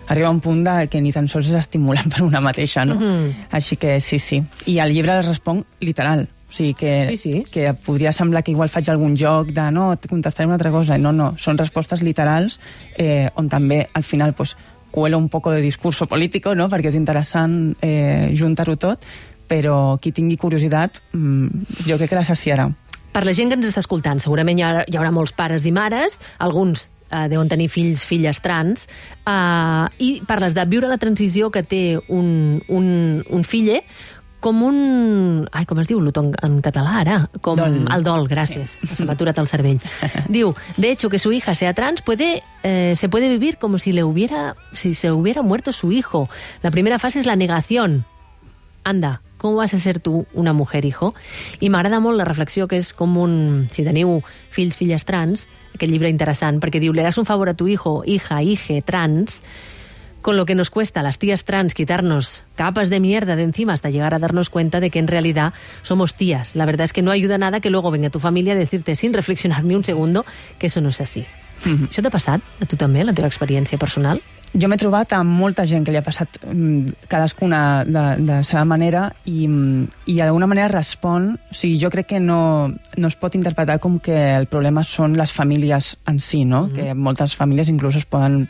arriba un punt de que ni tan sols és estimulant per una mateixa, no? Mhm. Així que sí, sí. I el llibre les respon literal. O sigui que, Sí, sí. que podria semblar que igual faig algun joc de no, et contestaré una altra cosa. No, no, són respostes literals eh, on també al final pues, cuelo un poco de discurso político, no? perquè és interessant eh, juntar-ho tot, però qui tingui curiositat mm, jo crec que la saciarà. Per la gent que ens està escoltant, segurament hi haurà, hi haurà molts pares i mares, alguns eh, deuen tenir fills, filles trans, eh, i parles de viure la transició que té un, un, un fille com un... Ai, com es diu luto en, català ara? Com Dol. el dol, gràcies. Sí. Se m'ha aturat el cervell. Diu, de hecho, que su hija sea trans puede, eh, se puede vivir como si le hubiera, si se hubiera muerto su hijo. La primera fase es la negación. Anda, com vas a ser tu una mujer, hijo? I m'agrada molt la reflexió que és com un... Si teniu fills, filles trans, aquest llibre interessant, perquè diu, le harás un favor a tu hijo, hija, hije, trans, con lo que nos cuesta a las tías trans quitarnos capas de mierda de encima hasta llegar a darnos cuenta de que en realidad somos tías. La verdad es que no ayuda nada que luego venga tu familia a decirte sin reflexionar ni un segundo que eso no es así. Mhm. Això t'ha passat a tu també, la teva experiència personal? Jo m'he trobat amb molta gent que li ha passat mm, cadascuna de, de la seva manera i, mm, i d'alguna manera respon... O sigui, jo crec que no, no es pot interpretar com que el problema són les famílies en si, no? Mhm. Que moltes famílies inclús es poden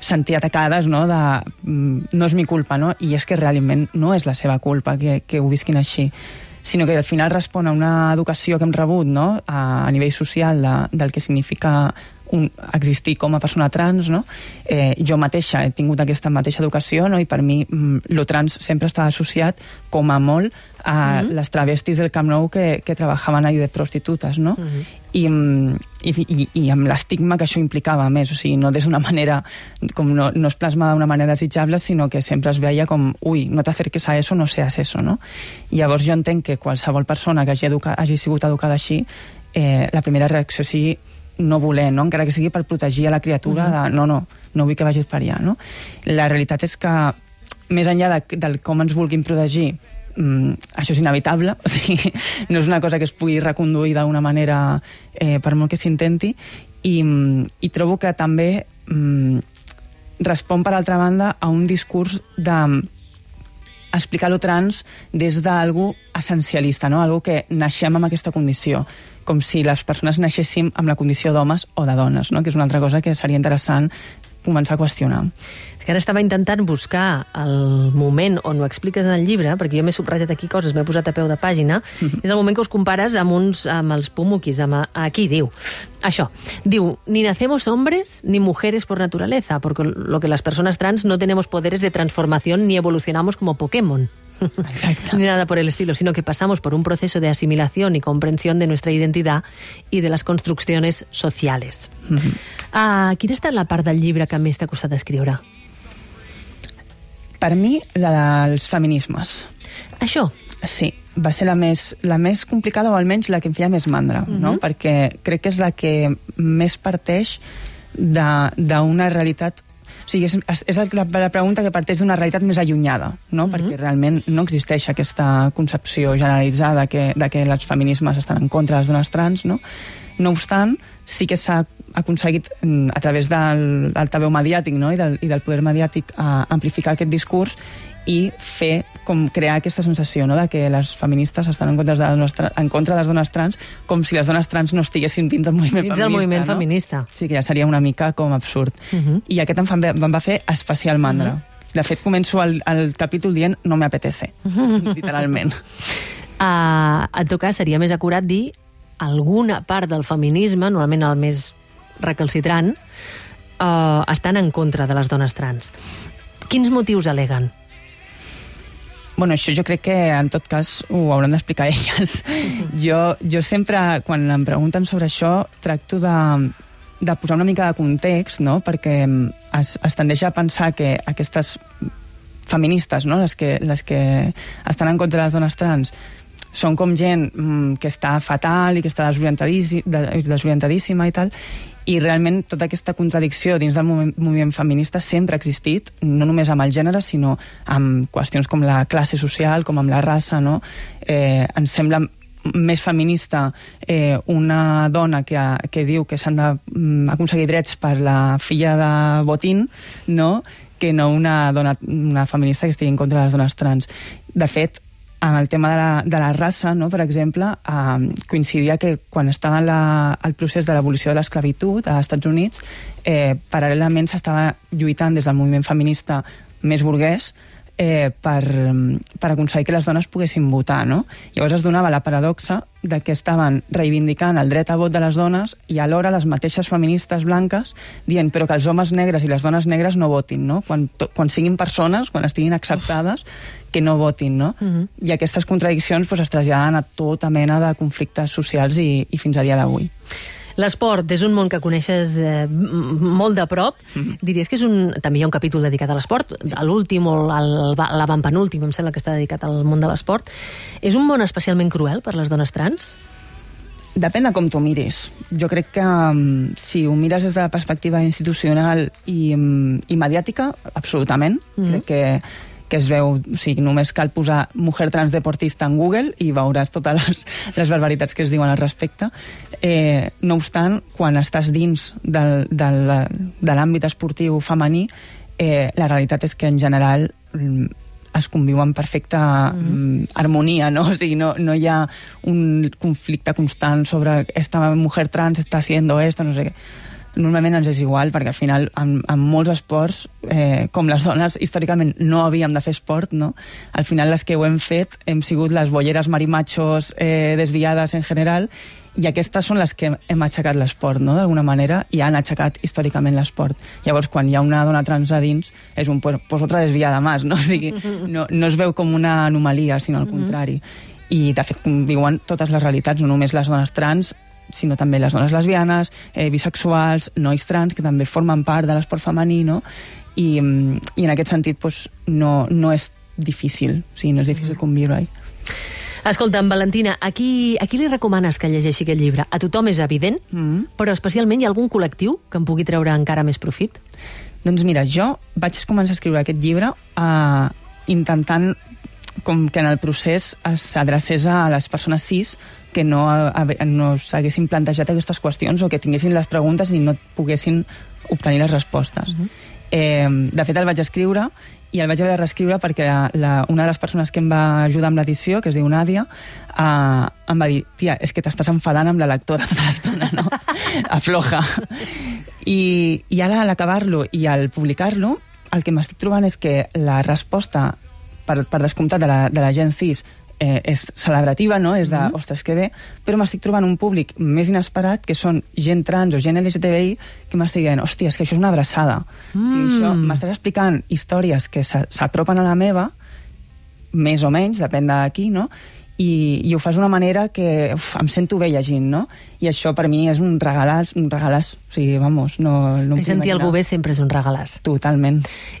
sentir atacades, no? De, mm, no és mi culpa, no? I és que realment no és la seva culpa que, que ho visquin així sinó que al final respon a una educació que hem rebut no? a, a nivell social de, del que significa un, existir com a persona trans, no? Eh, jo mateixa he tingut aquesta mateixa educació, no? I per mi mm, lo trans sempre estava associat com a molt a Mhm. les travestis del Camp Nou que, que trebajaven ahí de prostitutes, no? Mhm. Mm, i, i, i amb l'estigma que això implicava a més, o sigui, no des d'una manera, com no, no es plasma d'una manera desitjable, sinó que sempre es veia com, ui, no t'acerques a eso, no seas eso, no? Llavors jo entenc que qualsevol persona que hagi, educa, hagi sigut educada així, eh, la primera reacció sigui no voler, no? encara que sigui per protegir a la criatura Mhm. de no, no, no vull que vagis per allà. No? La realitat és que, més enllà de, del com ens vulguin protegir, mm, això és inevitable, o sigui, no és una cosa que es pugui reconduir d'una manera eh, per molt que s'intenti, i, mm, i trobo que també mm, respon, per altra banda, a un discurs de explicar lo trans des d'algú essencialista, no? algú que naixem amb aquesta condició, com si les persones naixéssim amb la condició d'homes o de dones, no? que és una altra cosa que seria interessant començar a qüestionar. És que ara estava intentant buscar el moment on ho expliques en el llibre, perquè jo m'he subratllat aquí coses, m'he posat a peu de pàgina, és el moment que us compares amb, uns, amb els pumuquis, amb, aquí diu, això, diu, ni nacemos hombres ni mujeres por naturaleza, porque lo que las personas trans no tenemos poderes de transformación ni evolucionamos como Pokémon. Ni nada por el estilo, sino que pasamos por un proceso de asimilación y comprensión de nuestra identidad y de las construcciones sociales. Ah, quina ha estat la part del llibre que més t'ha costat escriure? Per mi, la dels feminismes. Això? Sí, va ser la més, la més complicada o almenys la que em feia més mandra, Mhm. no? perquè crec que és la que més parteix d'una realitat o sigui, és, és la, la pregunta que parteix d'una realitat més allunyada, no? Mhm. perquè realment no existeix aquesta concepció generalitzada que, de que els feminismes estan en contra de les dones trans. No, no obstant, sí que s'ha aconseguit mm, a través del altaveu mediàtic no? I, del, i del poder mediàtic a amplificar aquest discurs i fer com crear aquesta sensació no? de que les feministes estan en contra, de les dones, tra- en contra de les dones trans com si les dones trans no estiguessin dins del moviment Dins feminista. del moviment no? feminista. Sí, que ja seria una mica com absurd. Uh -huh. I aquest em, fa, em va fer especial mandra. Mhm. De fet, començo el, el capítol dient no me apetece, literalment. Uh, en tot cas, seria més acurat dir alguna part del feminisme, normalment el més recalcitrant, uh, estan en contra de les dones trans. Quins motius aleguen? Bueno, això jo crec que en tot cas ho hauran d'explicar elles. jo, jo sempre, quan em pregunten sobre això, tracto de, de posar una mica de context, no? perquè es, es tendeix a pensar que aquestes feministes, no? les, que, les que estan en contra de les dones trans, són com gent mm, que està fatal i que està desorientadíssima, desorientadíssima i tal, i realment tota aquesta contradicció dins del moviment, moviment feminista sempre ha existit, no només amb el gènere, sinó amb qüestions com la classe social, com amb la raça, no? Eh, ens sembla més feminista eh, una dona que, que diu que s'han d'aconseguir drets per la filla de Botín, no?, que no una dona una feminista que estigui en contra de les dones trans. De fet, en el tema de la, de la raça, no, per exemple, eh, coincidia que quan estava la, el procés de l'abolició de l'esclavitud als Estats Units, eh, paral·lelament s'estava lluitant des del moviment feminista més burguès eh, per, per aconseguir que les dones poguessin votar. No? Llavors es donava la paradoxa de que estaven reivindicant el dret a vot de les dones i alhora les mateixes feministes blanques dient però que els homes negres i les dones negres no votin, no? Quan, to, quan siguin persones, quan estiguin acceptades, que no votin, no? Mhm. I aquestes contradiccions pues, es traslladen a tota mena de conflictes socials i, i fins a dia d'avui. L'esport és un món que coneixes eh, molt de prop. Diries que és un... També hi ha un capítol dedicat a l'esport. A l'últim o l'avantpenúltim, em sembla que està dedicat al món de l'esport. És un món especialment cruel per les dones trans? Depèn de com t'ho miris. Jo crec que um, si ho mires des de la perspectiva institucional i, um, i mediàtica, absolutament. Mhm. Crec que, que es veu, o sigui, només cal posar mujer trans deportista en Google i veuràs totes les, les barbaritats que es diuen al respecte. Eh, no obstant, quan estàs dins del, del, de l'àmbit esportiu femení, eh, la realitat és que en general mm, es conviu en perfecta mm. harmonia, no? O sigui, no, no hi ha un conflicte constant sobre esta mujer trans està haciendo esto, no sé què. Normalment ens és igual, perquè al final en, en molts esports, eh, com les dones històricament no havíem de fer esport, no? al final les que ho hem fet hem sigut les bolleres marimachos eh, desviades en general i aquestes són les que hem aixecat l'esport, no?, d'alguna manera, i han aixecat històricament l'esport. Llavors, quan hi ha una dona trans a dins, és un, pues, pues otra desviada més, no? O sigui, no, no es veu com una anomalia, sinó al contrari. I, de fet, conviuen totes les realitats, no només les dones trans, sinó també les dones lesbianes, eh, bisexuals, nois trans, que també formen part de l'esport femení, no? I, mm, i en aquest sentit pues, no, no és difícil, o sigui, no és difícil conviure-hi. Escolta'm, Valentina, a qui, a qui li recomanes que llegeixi aquest llibre? A tothom és evident, mm. però especialment hi ha algun col·lectiu que en pugui treure encara més profit? Doncs mira, jo vaig començar a escriure aquest llibre eh, intentant com que en el procés s'adrecés a les persones cis que no, a, no s'haguessin plantejat aquestes qüestions o que tinguessin les preguntes i no poguessin obtenir les respostes. Uh -huh. eh, de fet, el vaig escriure i el vaig haver de reescriure perquè la, la, una de les persones que em va ajudar amb l'edició, que es diu Nàdia, eh, em va dir, tia, és que t'estàs enfadant amb la lectora tota l'estona, no? Afloja. I, I ara, a l'acabar-lo i al publicar-lo, el que m'estic trobant és que la resposta, per, per descomptat, de la, de la gent cis, eh, és celebrativa, no? És de, mm -hmm. ostres, que bé, però m'estic trobant un públic més inesperat, que són gent trans o gent LGTBI, que m'estic dient, hòstia, és que això és una abraçada. Mm. O sigui, això, m'estàs explicant històries que s'apropen a la meva, més o menys, depèn de qui, no? I, i ho fas d'una manera que uf, em sento bé llegint, no? I això per mi és un regalàs, un regalàs. Sigui, vamos, no, no Fer sentir algú bé sempre és un regalàs. Totalment.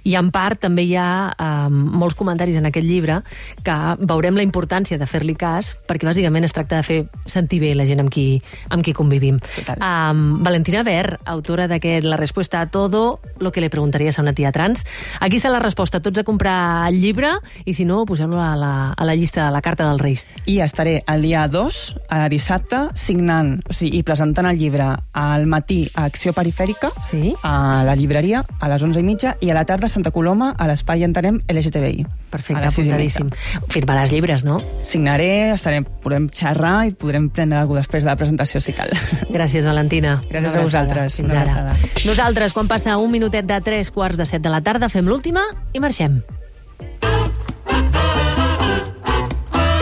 I en part també hi ha eh, molts comentaris en aquest llibre que veurem la importància de fer-li cas perquè bàsicament es tracta de fer sentir bé la gent amb qui, amb qui convivim. Um, Valentina Ver, autora d'aquest La respuesta a todo, lo que le preguntaries a una tia trans. Aquí està la resposta. Tots a comprar el llibre i si no, poseu-lo a, la, a la llista de la Carta dels Reis. I estaré el dia 2, a dissabte, signant o sigui, i presentant el llibre al matí a Acció Perifèrica, sí? a la llibreria, a les 11 i mitja, i a la tarda a Santa Coloma, a l'espai Entenem LGTBI. Perfecte, apuntadíssim. Firmaràs llibres, no? Signaré, estarem, podrem xerrar i podrem prendre alguna després de la presentació, si cal. Gràcies, Valentina. Gràcies a vosaltres. Fins ara. Nosaltres, quan passa un minutet de 3 quarts de 7 de la tarda, fem l'última i marxem.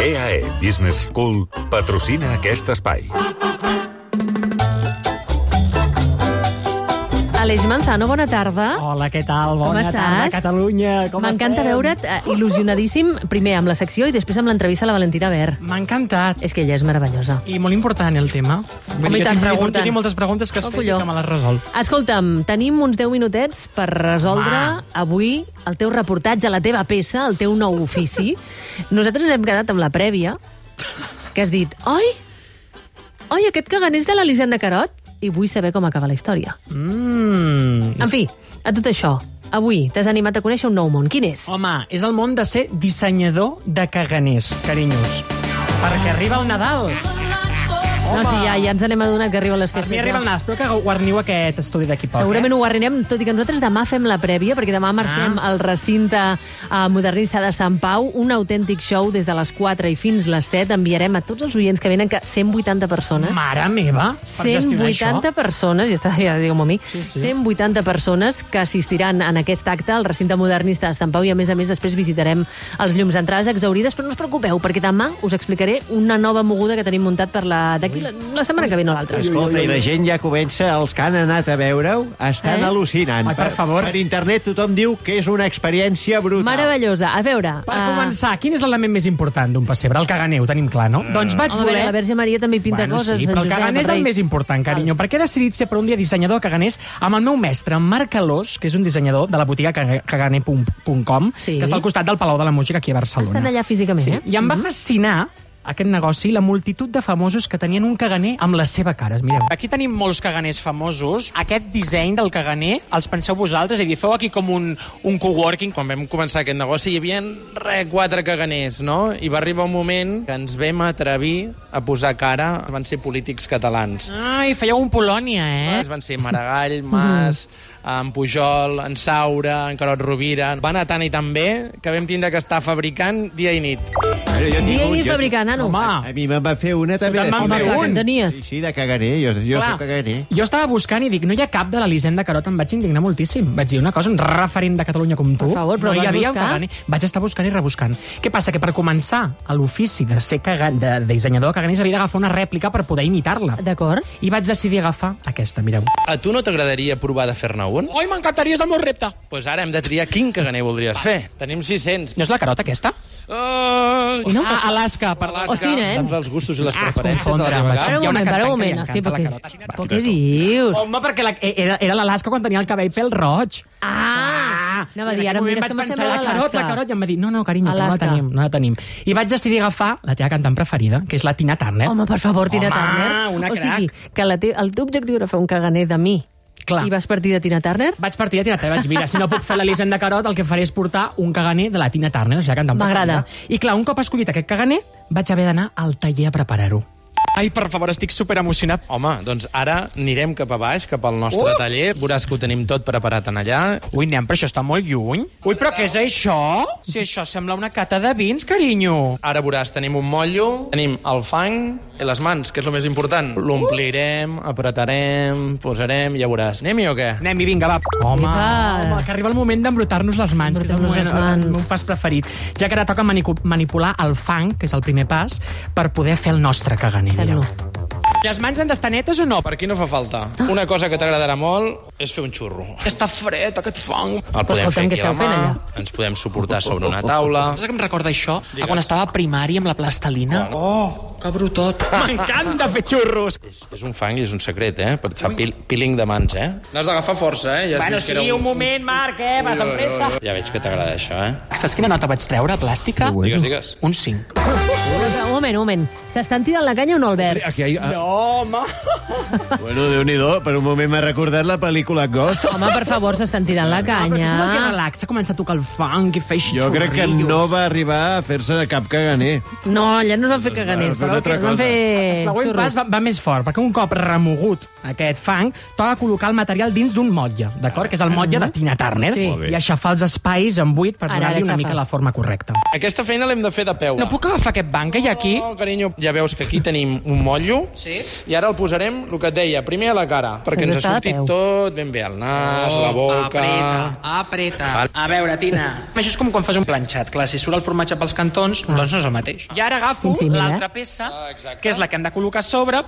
EAE E Business School patrocina aquest espai. Aleix Manzano, bona tarda. Hola, què tal? Com Bona estàs? tarda, Catalunya. Com M'encanta veure't eh, il·lusionadíssim, primer amb la secció i després amb l'entrevista a la Valentina Ver. M'ha encantat. És que ella és meravellosa. I molt important, el tema. Home, i jo, tant, tinc és pregun- important. jo tinc moltes preguntes que has Oh, fet i que me les resol. Escolta'm, tenim uns 10 minutets per resoldre Home. avui el teu reportatge, la teva peça, el teu nou ofici. Nosaltres ens hem quedat amb la prèvia, que has dit, oi, oi, aquest caganer és de l'Elisenda Carot? I vull saber com acaba la història. Mm. En fi, a tot això, avui t'has animat a conèixer un nou món. Quin és? Home, és el món de ser dissenyador de caganers, carinyos. Perquè arriba el Nadal. No, sí, ja, ja ens n'hem adonat que arriben les festes. Mi arriba el Nadal. Espero que guarniu aquest estudi d'aquí poc. Segurament eh? ho guarnirem, tot i que nosaltres demà fem la prèvia, perquè demà marxem Ah. al recinte uh, modernista de Sant Pau, un autèntic show des de les 4 i fins les 7. Enviarem a tots els oients que venen, que 180 persones. Mare meva, per gestionar 180 això. persones, ja està, ja digueu-m'ho a mi, Sí, sí. 180 persones que assistiran en aquest acte al recinte modernista de Sant Pau i, a més a més, després visitarem els llums entrades exaurides, però no us preocupeu, perquè demà us explicaré una nova moguda que tenim muntat per la la, la setmana que ve, no l'altra. Escolta, i la gent ja comença, els que han anat a veure-ho, estan Eh? al·lucinant. Ai, per favor. Per internet tothom diu que és una experiència brutal. Meravellosa. A veure... Per ah, començar, quin és l'element més important d'un pessebre? El caganer, ho tenim clar, no? Doncs vaig Home, a veure, voler... la Verge Maria també hi pinta bueno, coses. sí, però el caganer és el més important, carinyo, perquè he decidit ser per un dia dissenyador de caganers amb el meu mestre, en Marc Calós, que és un dissenyador de la botiga caga- caganer.com, Sí. que està al costat del Palau de la Música aquí a Barcelona. Estan allà físicament, sí. eh? I em va fascinar aquest negoci la multitud de famosos que tenien un caganer amb les seves cares. Mireu. Aquí tenim molts caganers famosos. Aquest disseny del caganer els penseu vosaltres? És a dir, feu aquí com un, un coworking. Quan vam començar aquest negoci hi havia re, quatre caganers, no? I va arribar un moment que ens vam atrevir a posar cara. Van ser polítics catalans. Ai, fèieu un Polònia, eh? Es van ser Maragall, Mas, en Pujol, en Saura, en Carot Rovira... Va anar tant i tan bé que vam tindre que estar fabricant dia i nit. Dia i nit fabricant, nano. A mi me'n va fer una també. te'n de van fer un? Tenies. Sí, sí, de caganer. Jo, jo Clar. soc caganer. Jo estava buscant i dic, no hi ha cap de l'Elisenda Carot, em vaig indignar moltíssim. Vaig dir una cosa, un referent de Catalunya com tu. Per favor, però no hi havia un buscar? caganer. Vaig estar buscant i rebuscant. Què passa? Que per començar a l'ofici de ser cagan, de, de dissenyador de caganers havia d'agafar una rèplica per poder imitar-la. D'acord. I vaig decidir agafar aquesta, mireu. A tu no t'agradaria provar de fer-ne un? Oi, m'encantaria, és el meu repte. Doncs pues ara hem de triar quin caganer voldries fer. Tenim 600. No és la Carot, aquesta? Uh, no? Ah, Alaska, per Alaska. Hosti, nen. Saps els gustos i les Ah, preferències de la em teva un Hi ha una moment, para un cantant que li moment. Sí, encanta perquè... Però què dius? Home, perquè la, era, era l'Alaska quan tenia el cabell pèl roig. Ah! Anava a dir, ara mira vaig que pensar, m'assembla la Carot, la. Carot, i em va dir, no, no, carinyo, no la tenim, no la tenim. I vaig decidir agafar la teva cantant preferida, que és la Tina Turner. Home, per favor, Tina Home, Turner. una o sigui, crac. que la te... el teu objectiu era fer un caganer de mi. Clar. I vas partir de Tina Turner? Vaig partir de Tina Turner, vaig mira, si no puc fer l'Elisenda Carot, el que faré és portar un caganer de la Tina Turner, o sigui, la M'agrada. I clar, un cop escollit aquest caganer, vaig haver d'anar al taller a preparar-ho. Ai, per favor, estic super emocionat. Home, doncs ara anirem cap a baix, cap al nostre Uh! taller. Veuràs que ho tenim tot preparat en allà. Ui, nen, però això està molt lluny. Ui, però què és això? Si això sembla una cata de vins, carinyo. Ara veuràs, tenim un motllo, tenim el fang i les mans, que és el més important. L'omplirem, apretarem, posarem, ja veuràs. Anem-hi o què? Anem-hi, vinga, va. Home, Epa. home, que arriba el moment d'embrutar-nos les mans, que és el, Embrutar-nos moment, les el, mans. meu pas preferit. Ja que ara toca manipular el fang, que és el primer pas, per poder fer el nostre caganer. Carlo. Les mans han d'estar netes o no? Per aquí no fa falta. Una cosa que t'agradarà molt és fer un xurro. Està fred, aquest fang. El podem fer aquí a la mà, allà? ens podem suportar sobre una taula. Saps que em recorda això? A quan estava a primària amb la plastelina? Oh, que brutot. M'encanta fer xurros. És, és un fang i és un secret, eh? Però et fa pil peeling de mans, eh? N'has d'agafar força, eh? Ja bueno, sí, era un moment, Marc, eh? Vas amb pressa. Ja veig que t'agrada això, eh? Saps quina nota vaig treure, plàstica? Digues, digues. Un 5. Un moment, un moment. S'estan tirant la canya o no, Albert? Aquí ha... No, home. Bueno, déu nhi per un moment m'ha recordat la pel·lícula Ghost. Home, per favor, s'estan tirant la Però què és el que canya. relaxa, començar a tocar el funk i fer així Jo crec que no va arribar a fer-se de cap caganer. No, allà no es van fer caganers. Una altra Es van cosa. fer El següent xurros. pas va, va més fort, perquè un cop remogut aquest fang, toca col·locar el material dins d'un motlle, d'acord? Que és el motlle de Tina Turner. Sí. Molt bé. I aixafar els espais en buit per Ara, donar-li una mica la forma correcta. Aquesta feina l'hem de fer de peu. No puc agafar aquest banc que hi ha aquí? No, carinyo, ja veus que aquí tenim un motllo Sí. I ara el posarem, el que et deia, primer a la cara, perquè ens ha sortit tot ben bé, el nas, la boca... Apreta, apreta. A veure, Tina, això és com quan fas un planxat. Clar, si surt el formatge pels cantons, doncs no és el mateix. I ara agafo l'altra peça, que és la que hem de col·locar a sobre.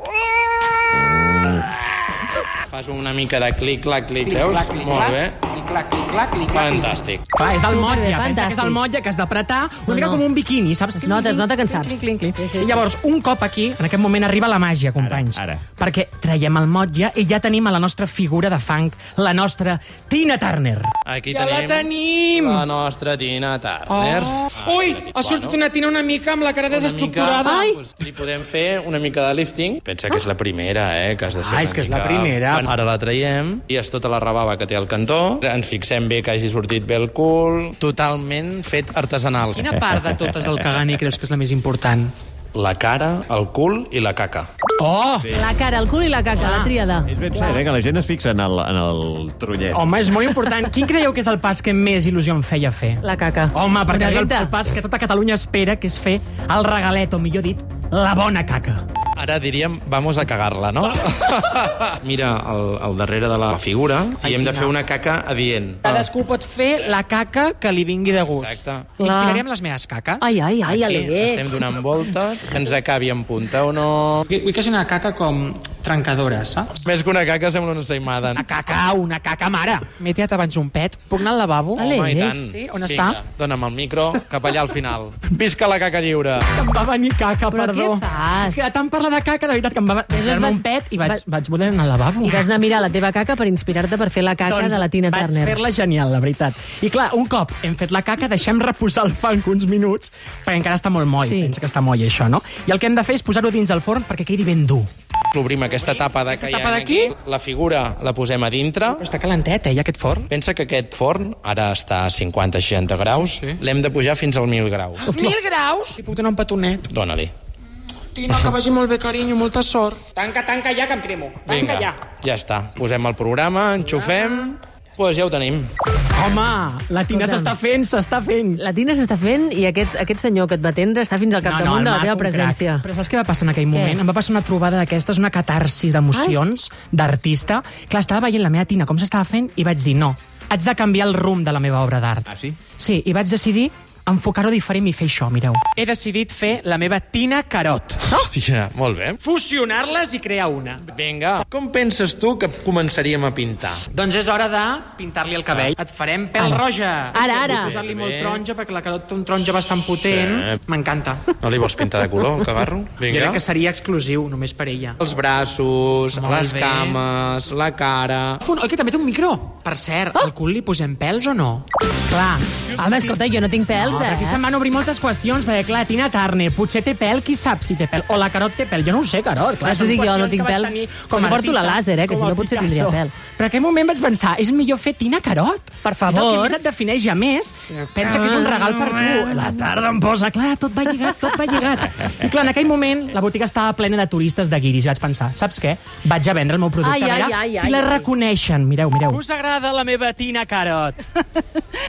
Fas una mica de clic-clac, clic, veus? Clic-clac, clic-clac, Molt bé. clic-clac, clic-clac, clic-clac. Fantàstic. Clar, és el Superbé, motlle, pensa que és el motlle que has d'apretar una No, mica no. com un biquini, saps? Es nota, es nota que en saps. Clinc. Sí, sí. I llavors, un cop aquí, en aquest moment arriba la màgia, companys. Ara, ara. Perquè traiem el motlle i ja tenim a la nostra figura de fang, la nostra Tina Turner. Aquí Ja tenim, la tenim! la nostra Tina Turner. Oh. Ah, Ui, ha sortit una tina una mica amb la cara desestructurada. Una Ai! mica, doncs, li podem fer una mica de lifting. Pensa que és la primera, eh? Que has de ser Ah, és que és la mica- primera. Bueno, ara la traiem i és tota la rebava que té al cantó. Ens fixem bé que hagi sortit bé el cul. Totalment fet artesanal. Quina part de totes el caganer creus que és la més important? La cara, el cul i la caca. Oh! La cara, el cul i la caca, la tríada. És ben cert, eh, que la gent es fixa en el, en el trullet. Home, és molt important. Quin creieu que és el pas que més il·lusió em feia fer? La caca. Home, perquè el, el pas que tota Catalunya espera, que és fer el regalet, o millor dit, la bona caca. Ara diríem, vamos a cagar-la, no? Mira al, al darrere de la figura i hem de fer una caca adient. Cadascú pot fer la caca que li vingui de gust. Exacte. Amb les meves caques. Ai, ai, ai, Aquí estem donant voltes, que ens acabi en punta o no. Vull que sigui una caca com trencadora, saps? Més que una caca sembla una ensaïmada. Una caca, una caca mare. M'he tirat abans un pet. Puc anar al lavabo? Ale. Home, i tant. Sí, on Vinga, està? Dóna'm el micro, cap allà al final. Visca la caca lliure. Em va venir caca, Però perdó. què fas? És que de tant parlar bola de caca, de veritat, que em va fer-me un pet i vaig, vaig voler anar al lavabo. I vas anar a mirar la teva caca per inspirar-te per fer la caca doncs de la Tina vaig Turner. fer-la genial, la veritat. I clar, un cop hem fet la caca, deixem reposar el fang uns minuts, perquè encara està molt moll. Sí. Pensa que està moll, això, no? I el que hem de fer és posar-ho dins el forn perquè quedi ben dur. Obrim aquesta tapa de que ha tapa aquí. La figura la posem a dintre. Però està calentet, eh, aquest forn? Pensa que aquest forn ara està a 50-60 graus. Sí. L'hem de pujar fins als 1.000 graus. Mil graus? Li puc donar un petonet? Dóna-li. Tina, que vagi molt bé, carinyo, molta sort. Tanca, tanca ja, que em cremo. Tanca Vinga, ja. ja està. Posem el programa, enxufem... Doncs pues ja ho tenim. Home, la Tina Escolta'm. s'està fent, s'està fent. La Tina s'està fent i aquest, aquest senyor que et va atendre està fins al capdamunt de la teva presència. Però saps què va passar en aquell moment? Em va passar una trobada d'aquestes, una catarsis d'emocions, d'artista. Clar, estava veient la meva Tina com s'estava fent i vaig dir, no, haig de canviar el rumb de la meva obra d'art. Ah, sí? Sí, i vaig decidir enfocar-ho diferent i fer això, mireu. He decidit fer la meva Tina Carot. Hòstia, molt bé. Fusionar-les i crear una. Vinga, com penses tu que començaríem a pintar? Doncs és hora de pintar-li el cabell. Et farem pèl Ara. roja. Ara, ara. Posar-li Bé. molt taronja, perquè la Carot té un taronja bastant potent. Sí. M'encanta. No li vols pintar de color, el cagarro? Jo Vinga. crec que seria exclusiu, només per ella. Els braços, Molt les bé. cames, la cara... Fun, oi que també té un micro? Per cert, al cul li posem pèls o no? Clar. Home, escolta, jo no tinc pèls, No, eh? aquí se'n van obrir moltes qüestions, perquè clar, Tina Turner, potser té pèl, qui sap si té pèl, o la Carot té pèl, jo no ho sé, Carot. Clar, són dic jo, no tinc pèl. Però jo porto la làser, eh, que com si no potser Picasso. tindria pèl. Però en aquell moment vaig pensar, és millor fer Tina Carot. Per És el que favor. més et defineix, a més, pensa que és un regal per tu. La tarda em posa, clar, tot va lligat, tot va lligat. I clar, en aquell moment, la botiga estava plena de turistes de guiris, i vaig pensar, saps què? Vaig a vendre el meu producte, Ai, a veure ai, ai, si ai, la ai. reconeixen. Mireu, mireu. Us agrada la meva Tina Carot?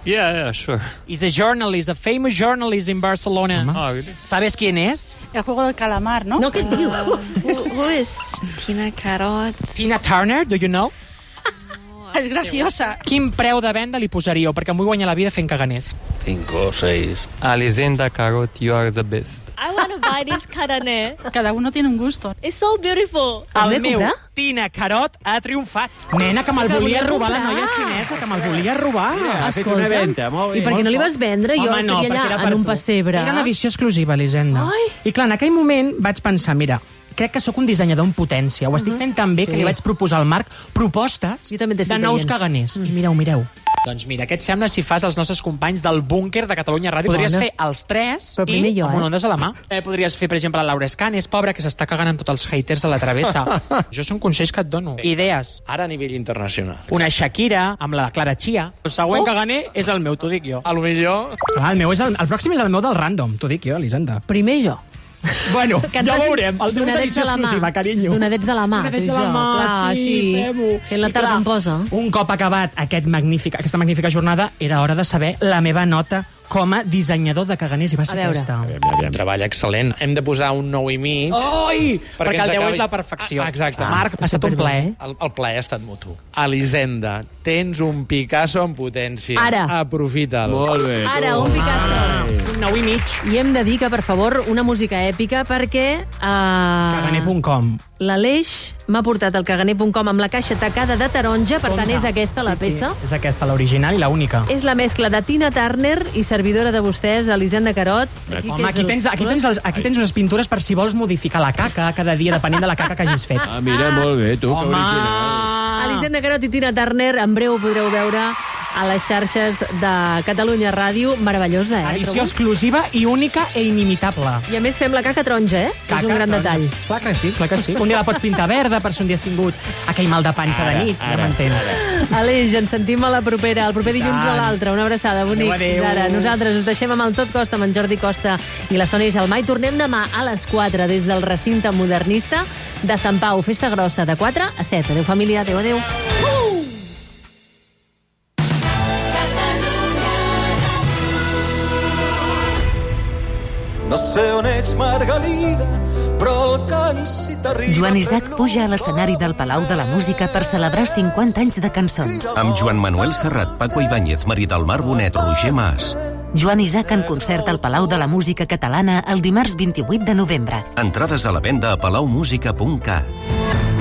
Yeah, yeah, sure. He's a journalist, a famous journalist in Barcelona. Oh, really? ¿Sabes quién es? El juego del calamar, ¿no? No, què et diu? who, who is Tina Carot? Tina Turner, do you know? És graciosa. Quin preu de venda li posaríeu? Perquè em vull guanyar la vida fent caganers. Cinco o seis. Alizenda Carrot, you are the best. I want to buy this carane. Cada uno tiene un gusto. It's so beautiful. El meu Tina Carot ha triomfat. Nena, que me'l volia robar la comprar. noia xinesa, que me'l volia robar. Mira, ha fet una venta, molt bé. i per què no li vas vendre? Jo Home, no, estaria allà perquè era per en un tu. pessebre. Era una edició exclusiva, Elisenda. Ai. I clar, en aquell moment vaig pensar, mira, crec que sóc un dissenyador en potència. Ho estic fent tan bé que Sí. li vaig proposar al Marc propostes també de nous veient. caganers. I mireu, mireu. Doncs mira, què et sembla si fas els nostres companys del búnquer de Catalunya Ràdio? Podries Bona. fer els tres Però i jo, amb un eh? ondes a la mà. Eh, podries fer, per exemple, la Laura Escanes, pobra, que s'està cagant amb tots els haters de la travessa. jo són consells que et dono. Idees. Ara a nivell internacional. Una Shakira amb la Clara Chia. El següent Oh. caganer és el meu, t'ho dic jo. A lo millor... Ah, el, meu és el, el pròxim és el meu del random, t'ho dic jo, Elisenda. Primer jo. Bueno, ja facin veurem. El teu és edició exclusiva, carinyo. Donadets de la mà, Donadets de la mà, Clar, sí, fem-ho. que la tarda em posa. Un cop acabat aquest magnífic, aquesta magnífica jornada, era hora de saber la meva nota com a dissenyador de caganers, i va ser aquesta. Un treball excel·lent. Hem de posar un 9 i mig. Oi! Perquè, ens el 10 acabi- és la perfecció. Ah, exacte. Marc, ha estat un plaer. El, el plaer ha estat mutu. Elisenda, tens un Picasso en potència. Ara. Aprofita'l. Molt bé. Ara, un Picasso. Un 9 i mig. I hem de dir que, per favor, una música èpica perquè... Uh, Caganer.com. L'Aleix m'ha portat el caganer.com amb la caixa tacada de taronja, per tant, és aquesta la sí, peça. Sí, és aquesta, l'original i la única. És la mescla de Tina Turner i servidora de vostès, Elisenda Carot. Aquí, Home, aquí tens, aquí, tens els, aquí tens unes pintures per si vols modificar la caca cada dia, depenent de la caca que hagis fet. Ah, mira, molt bé, tu, que Home! original. Elisenda Carot i Tina Turner, en breu ho podreu veure a les xarxes de Catalunya Ràdio. Meravellosa, eh? Edició trobo? exclusiva i única e inimitable. I a més fem la caca taronja, eh? Caca, és un gran taronja. detall. Clar que sí, clar que sí. Un dia la pots pintar verda per si un dia has tingut aquell mal de panxa Ara, de nit, ja ara, m'entens. Aleix, ens sentim a la propera, el proper dilluns o l'altre. Una abraçada, bonic. Adéu, adéu. Ara, nosaltres us deixem amb el Tot Costa, amb en Jordi Costa i la Sònia Gelmà, i tornem demà a les 4 des del recinte modernista de Sant Pau. Festa grossa, de 4 a 7. Adéu, família. Adéu, adéu. No sé on ets, Margalida, Joan Isaac puja a l'escenari del Palau de la Música per celebrar 50 anys de cançons. Amb Joan Manuel Serrat, Paco Ibáñez, Maria del Mar Bonet, Roger Mas. Joan Isaac en concert al Palau de la Música Catalana el dimarts 28 de novembre. Entrades a la venda a palaumusica.cat.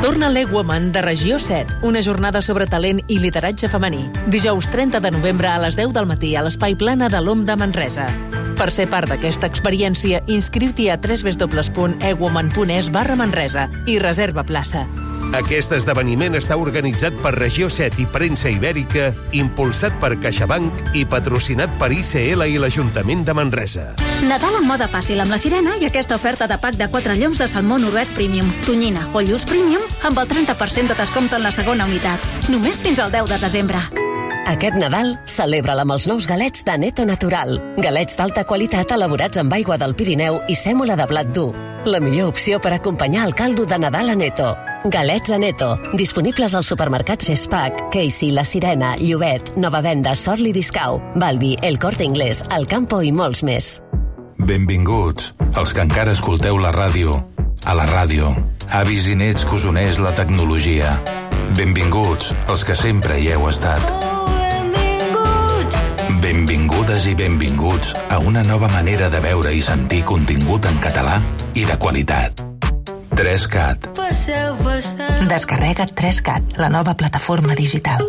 Torna l'E-Woman de Regió 7, una jornada sobre talent i lideratge femení. Dijous 30 de novembre a les 10 del matí a l'Espai Plana de l'OM de Manresa. Per ser part d'aquesta experiència, inscriu-t'hi a www.ewoman.es barra Manresa i reserva plaça. Aquest esdeveniment està organitzat per Regió 7 i Premsa Ibèrica, impulsat per CaixaBank i patrocinat per ICL i l'Ajuntament de Manresa. Nadal en moda fàcil amb la sirena i aquesta oferta de pack de 4 lloms de salmó noruec premium, tonyina o lluç premium amb el 30% de descompte en la segona unitat. Només fins al 10 de desembre. Aquest Nadal celebra-la amb els nous galets de Neto Natural. Galets d'alta qualitat elaborats amb aigua del Pirineu i sèmola de blat dur. La millor opció per acompanyar el caldo de Nadal a Neto. Galets a Neto, disponibles als supermercats Spac, Casey, La Sirena, Llobet, Nova Venda, Sorli Discau, Balbi, El Corte Inglés, El Campo i molts més. Benvinguts, els que encara escolteu la ràdio. A la ràdio, avis i nets que us uneix la tecnologia. Benvinguts, els que sempre hi heu estat. Benvingudes i benvinguts a una nova manera de veure i sentir contingut en català i de qualitat. 3CAT. Descarrega't 3CAT, la nova plataforma digital.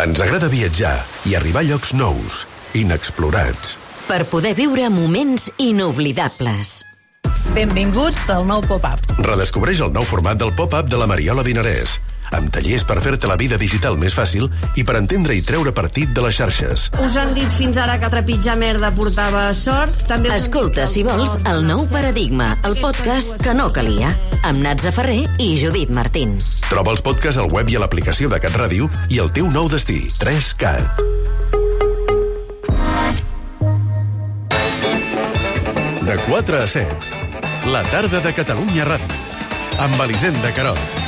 Ens agrada viatjar i arribar a llocs nous, inexplorats. Per poder viure moments inoblidables. Benvinguts al nou pop-up. Redescobreix el nou format del pop-up de la Mariola Dinarès, amb tallers per fer-te la vida digital més fàcil i per entendre i treure partit de les xarxes. Us han dit fins ara que trepitjar merda portava sort? També Escolta, si vols, el nou paradigma, el podcast que no calia, amb Natza Ferrer i Judit Martín. Troba els podcasts al web i a l'aplicació de Cat Ràdio i el teu nou destí, 3CAT. De 4 a 7, la tarda de Catalunya Ràdio, amb Elisenda Carot.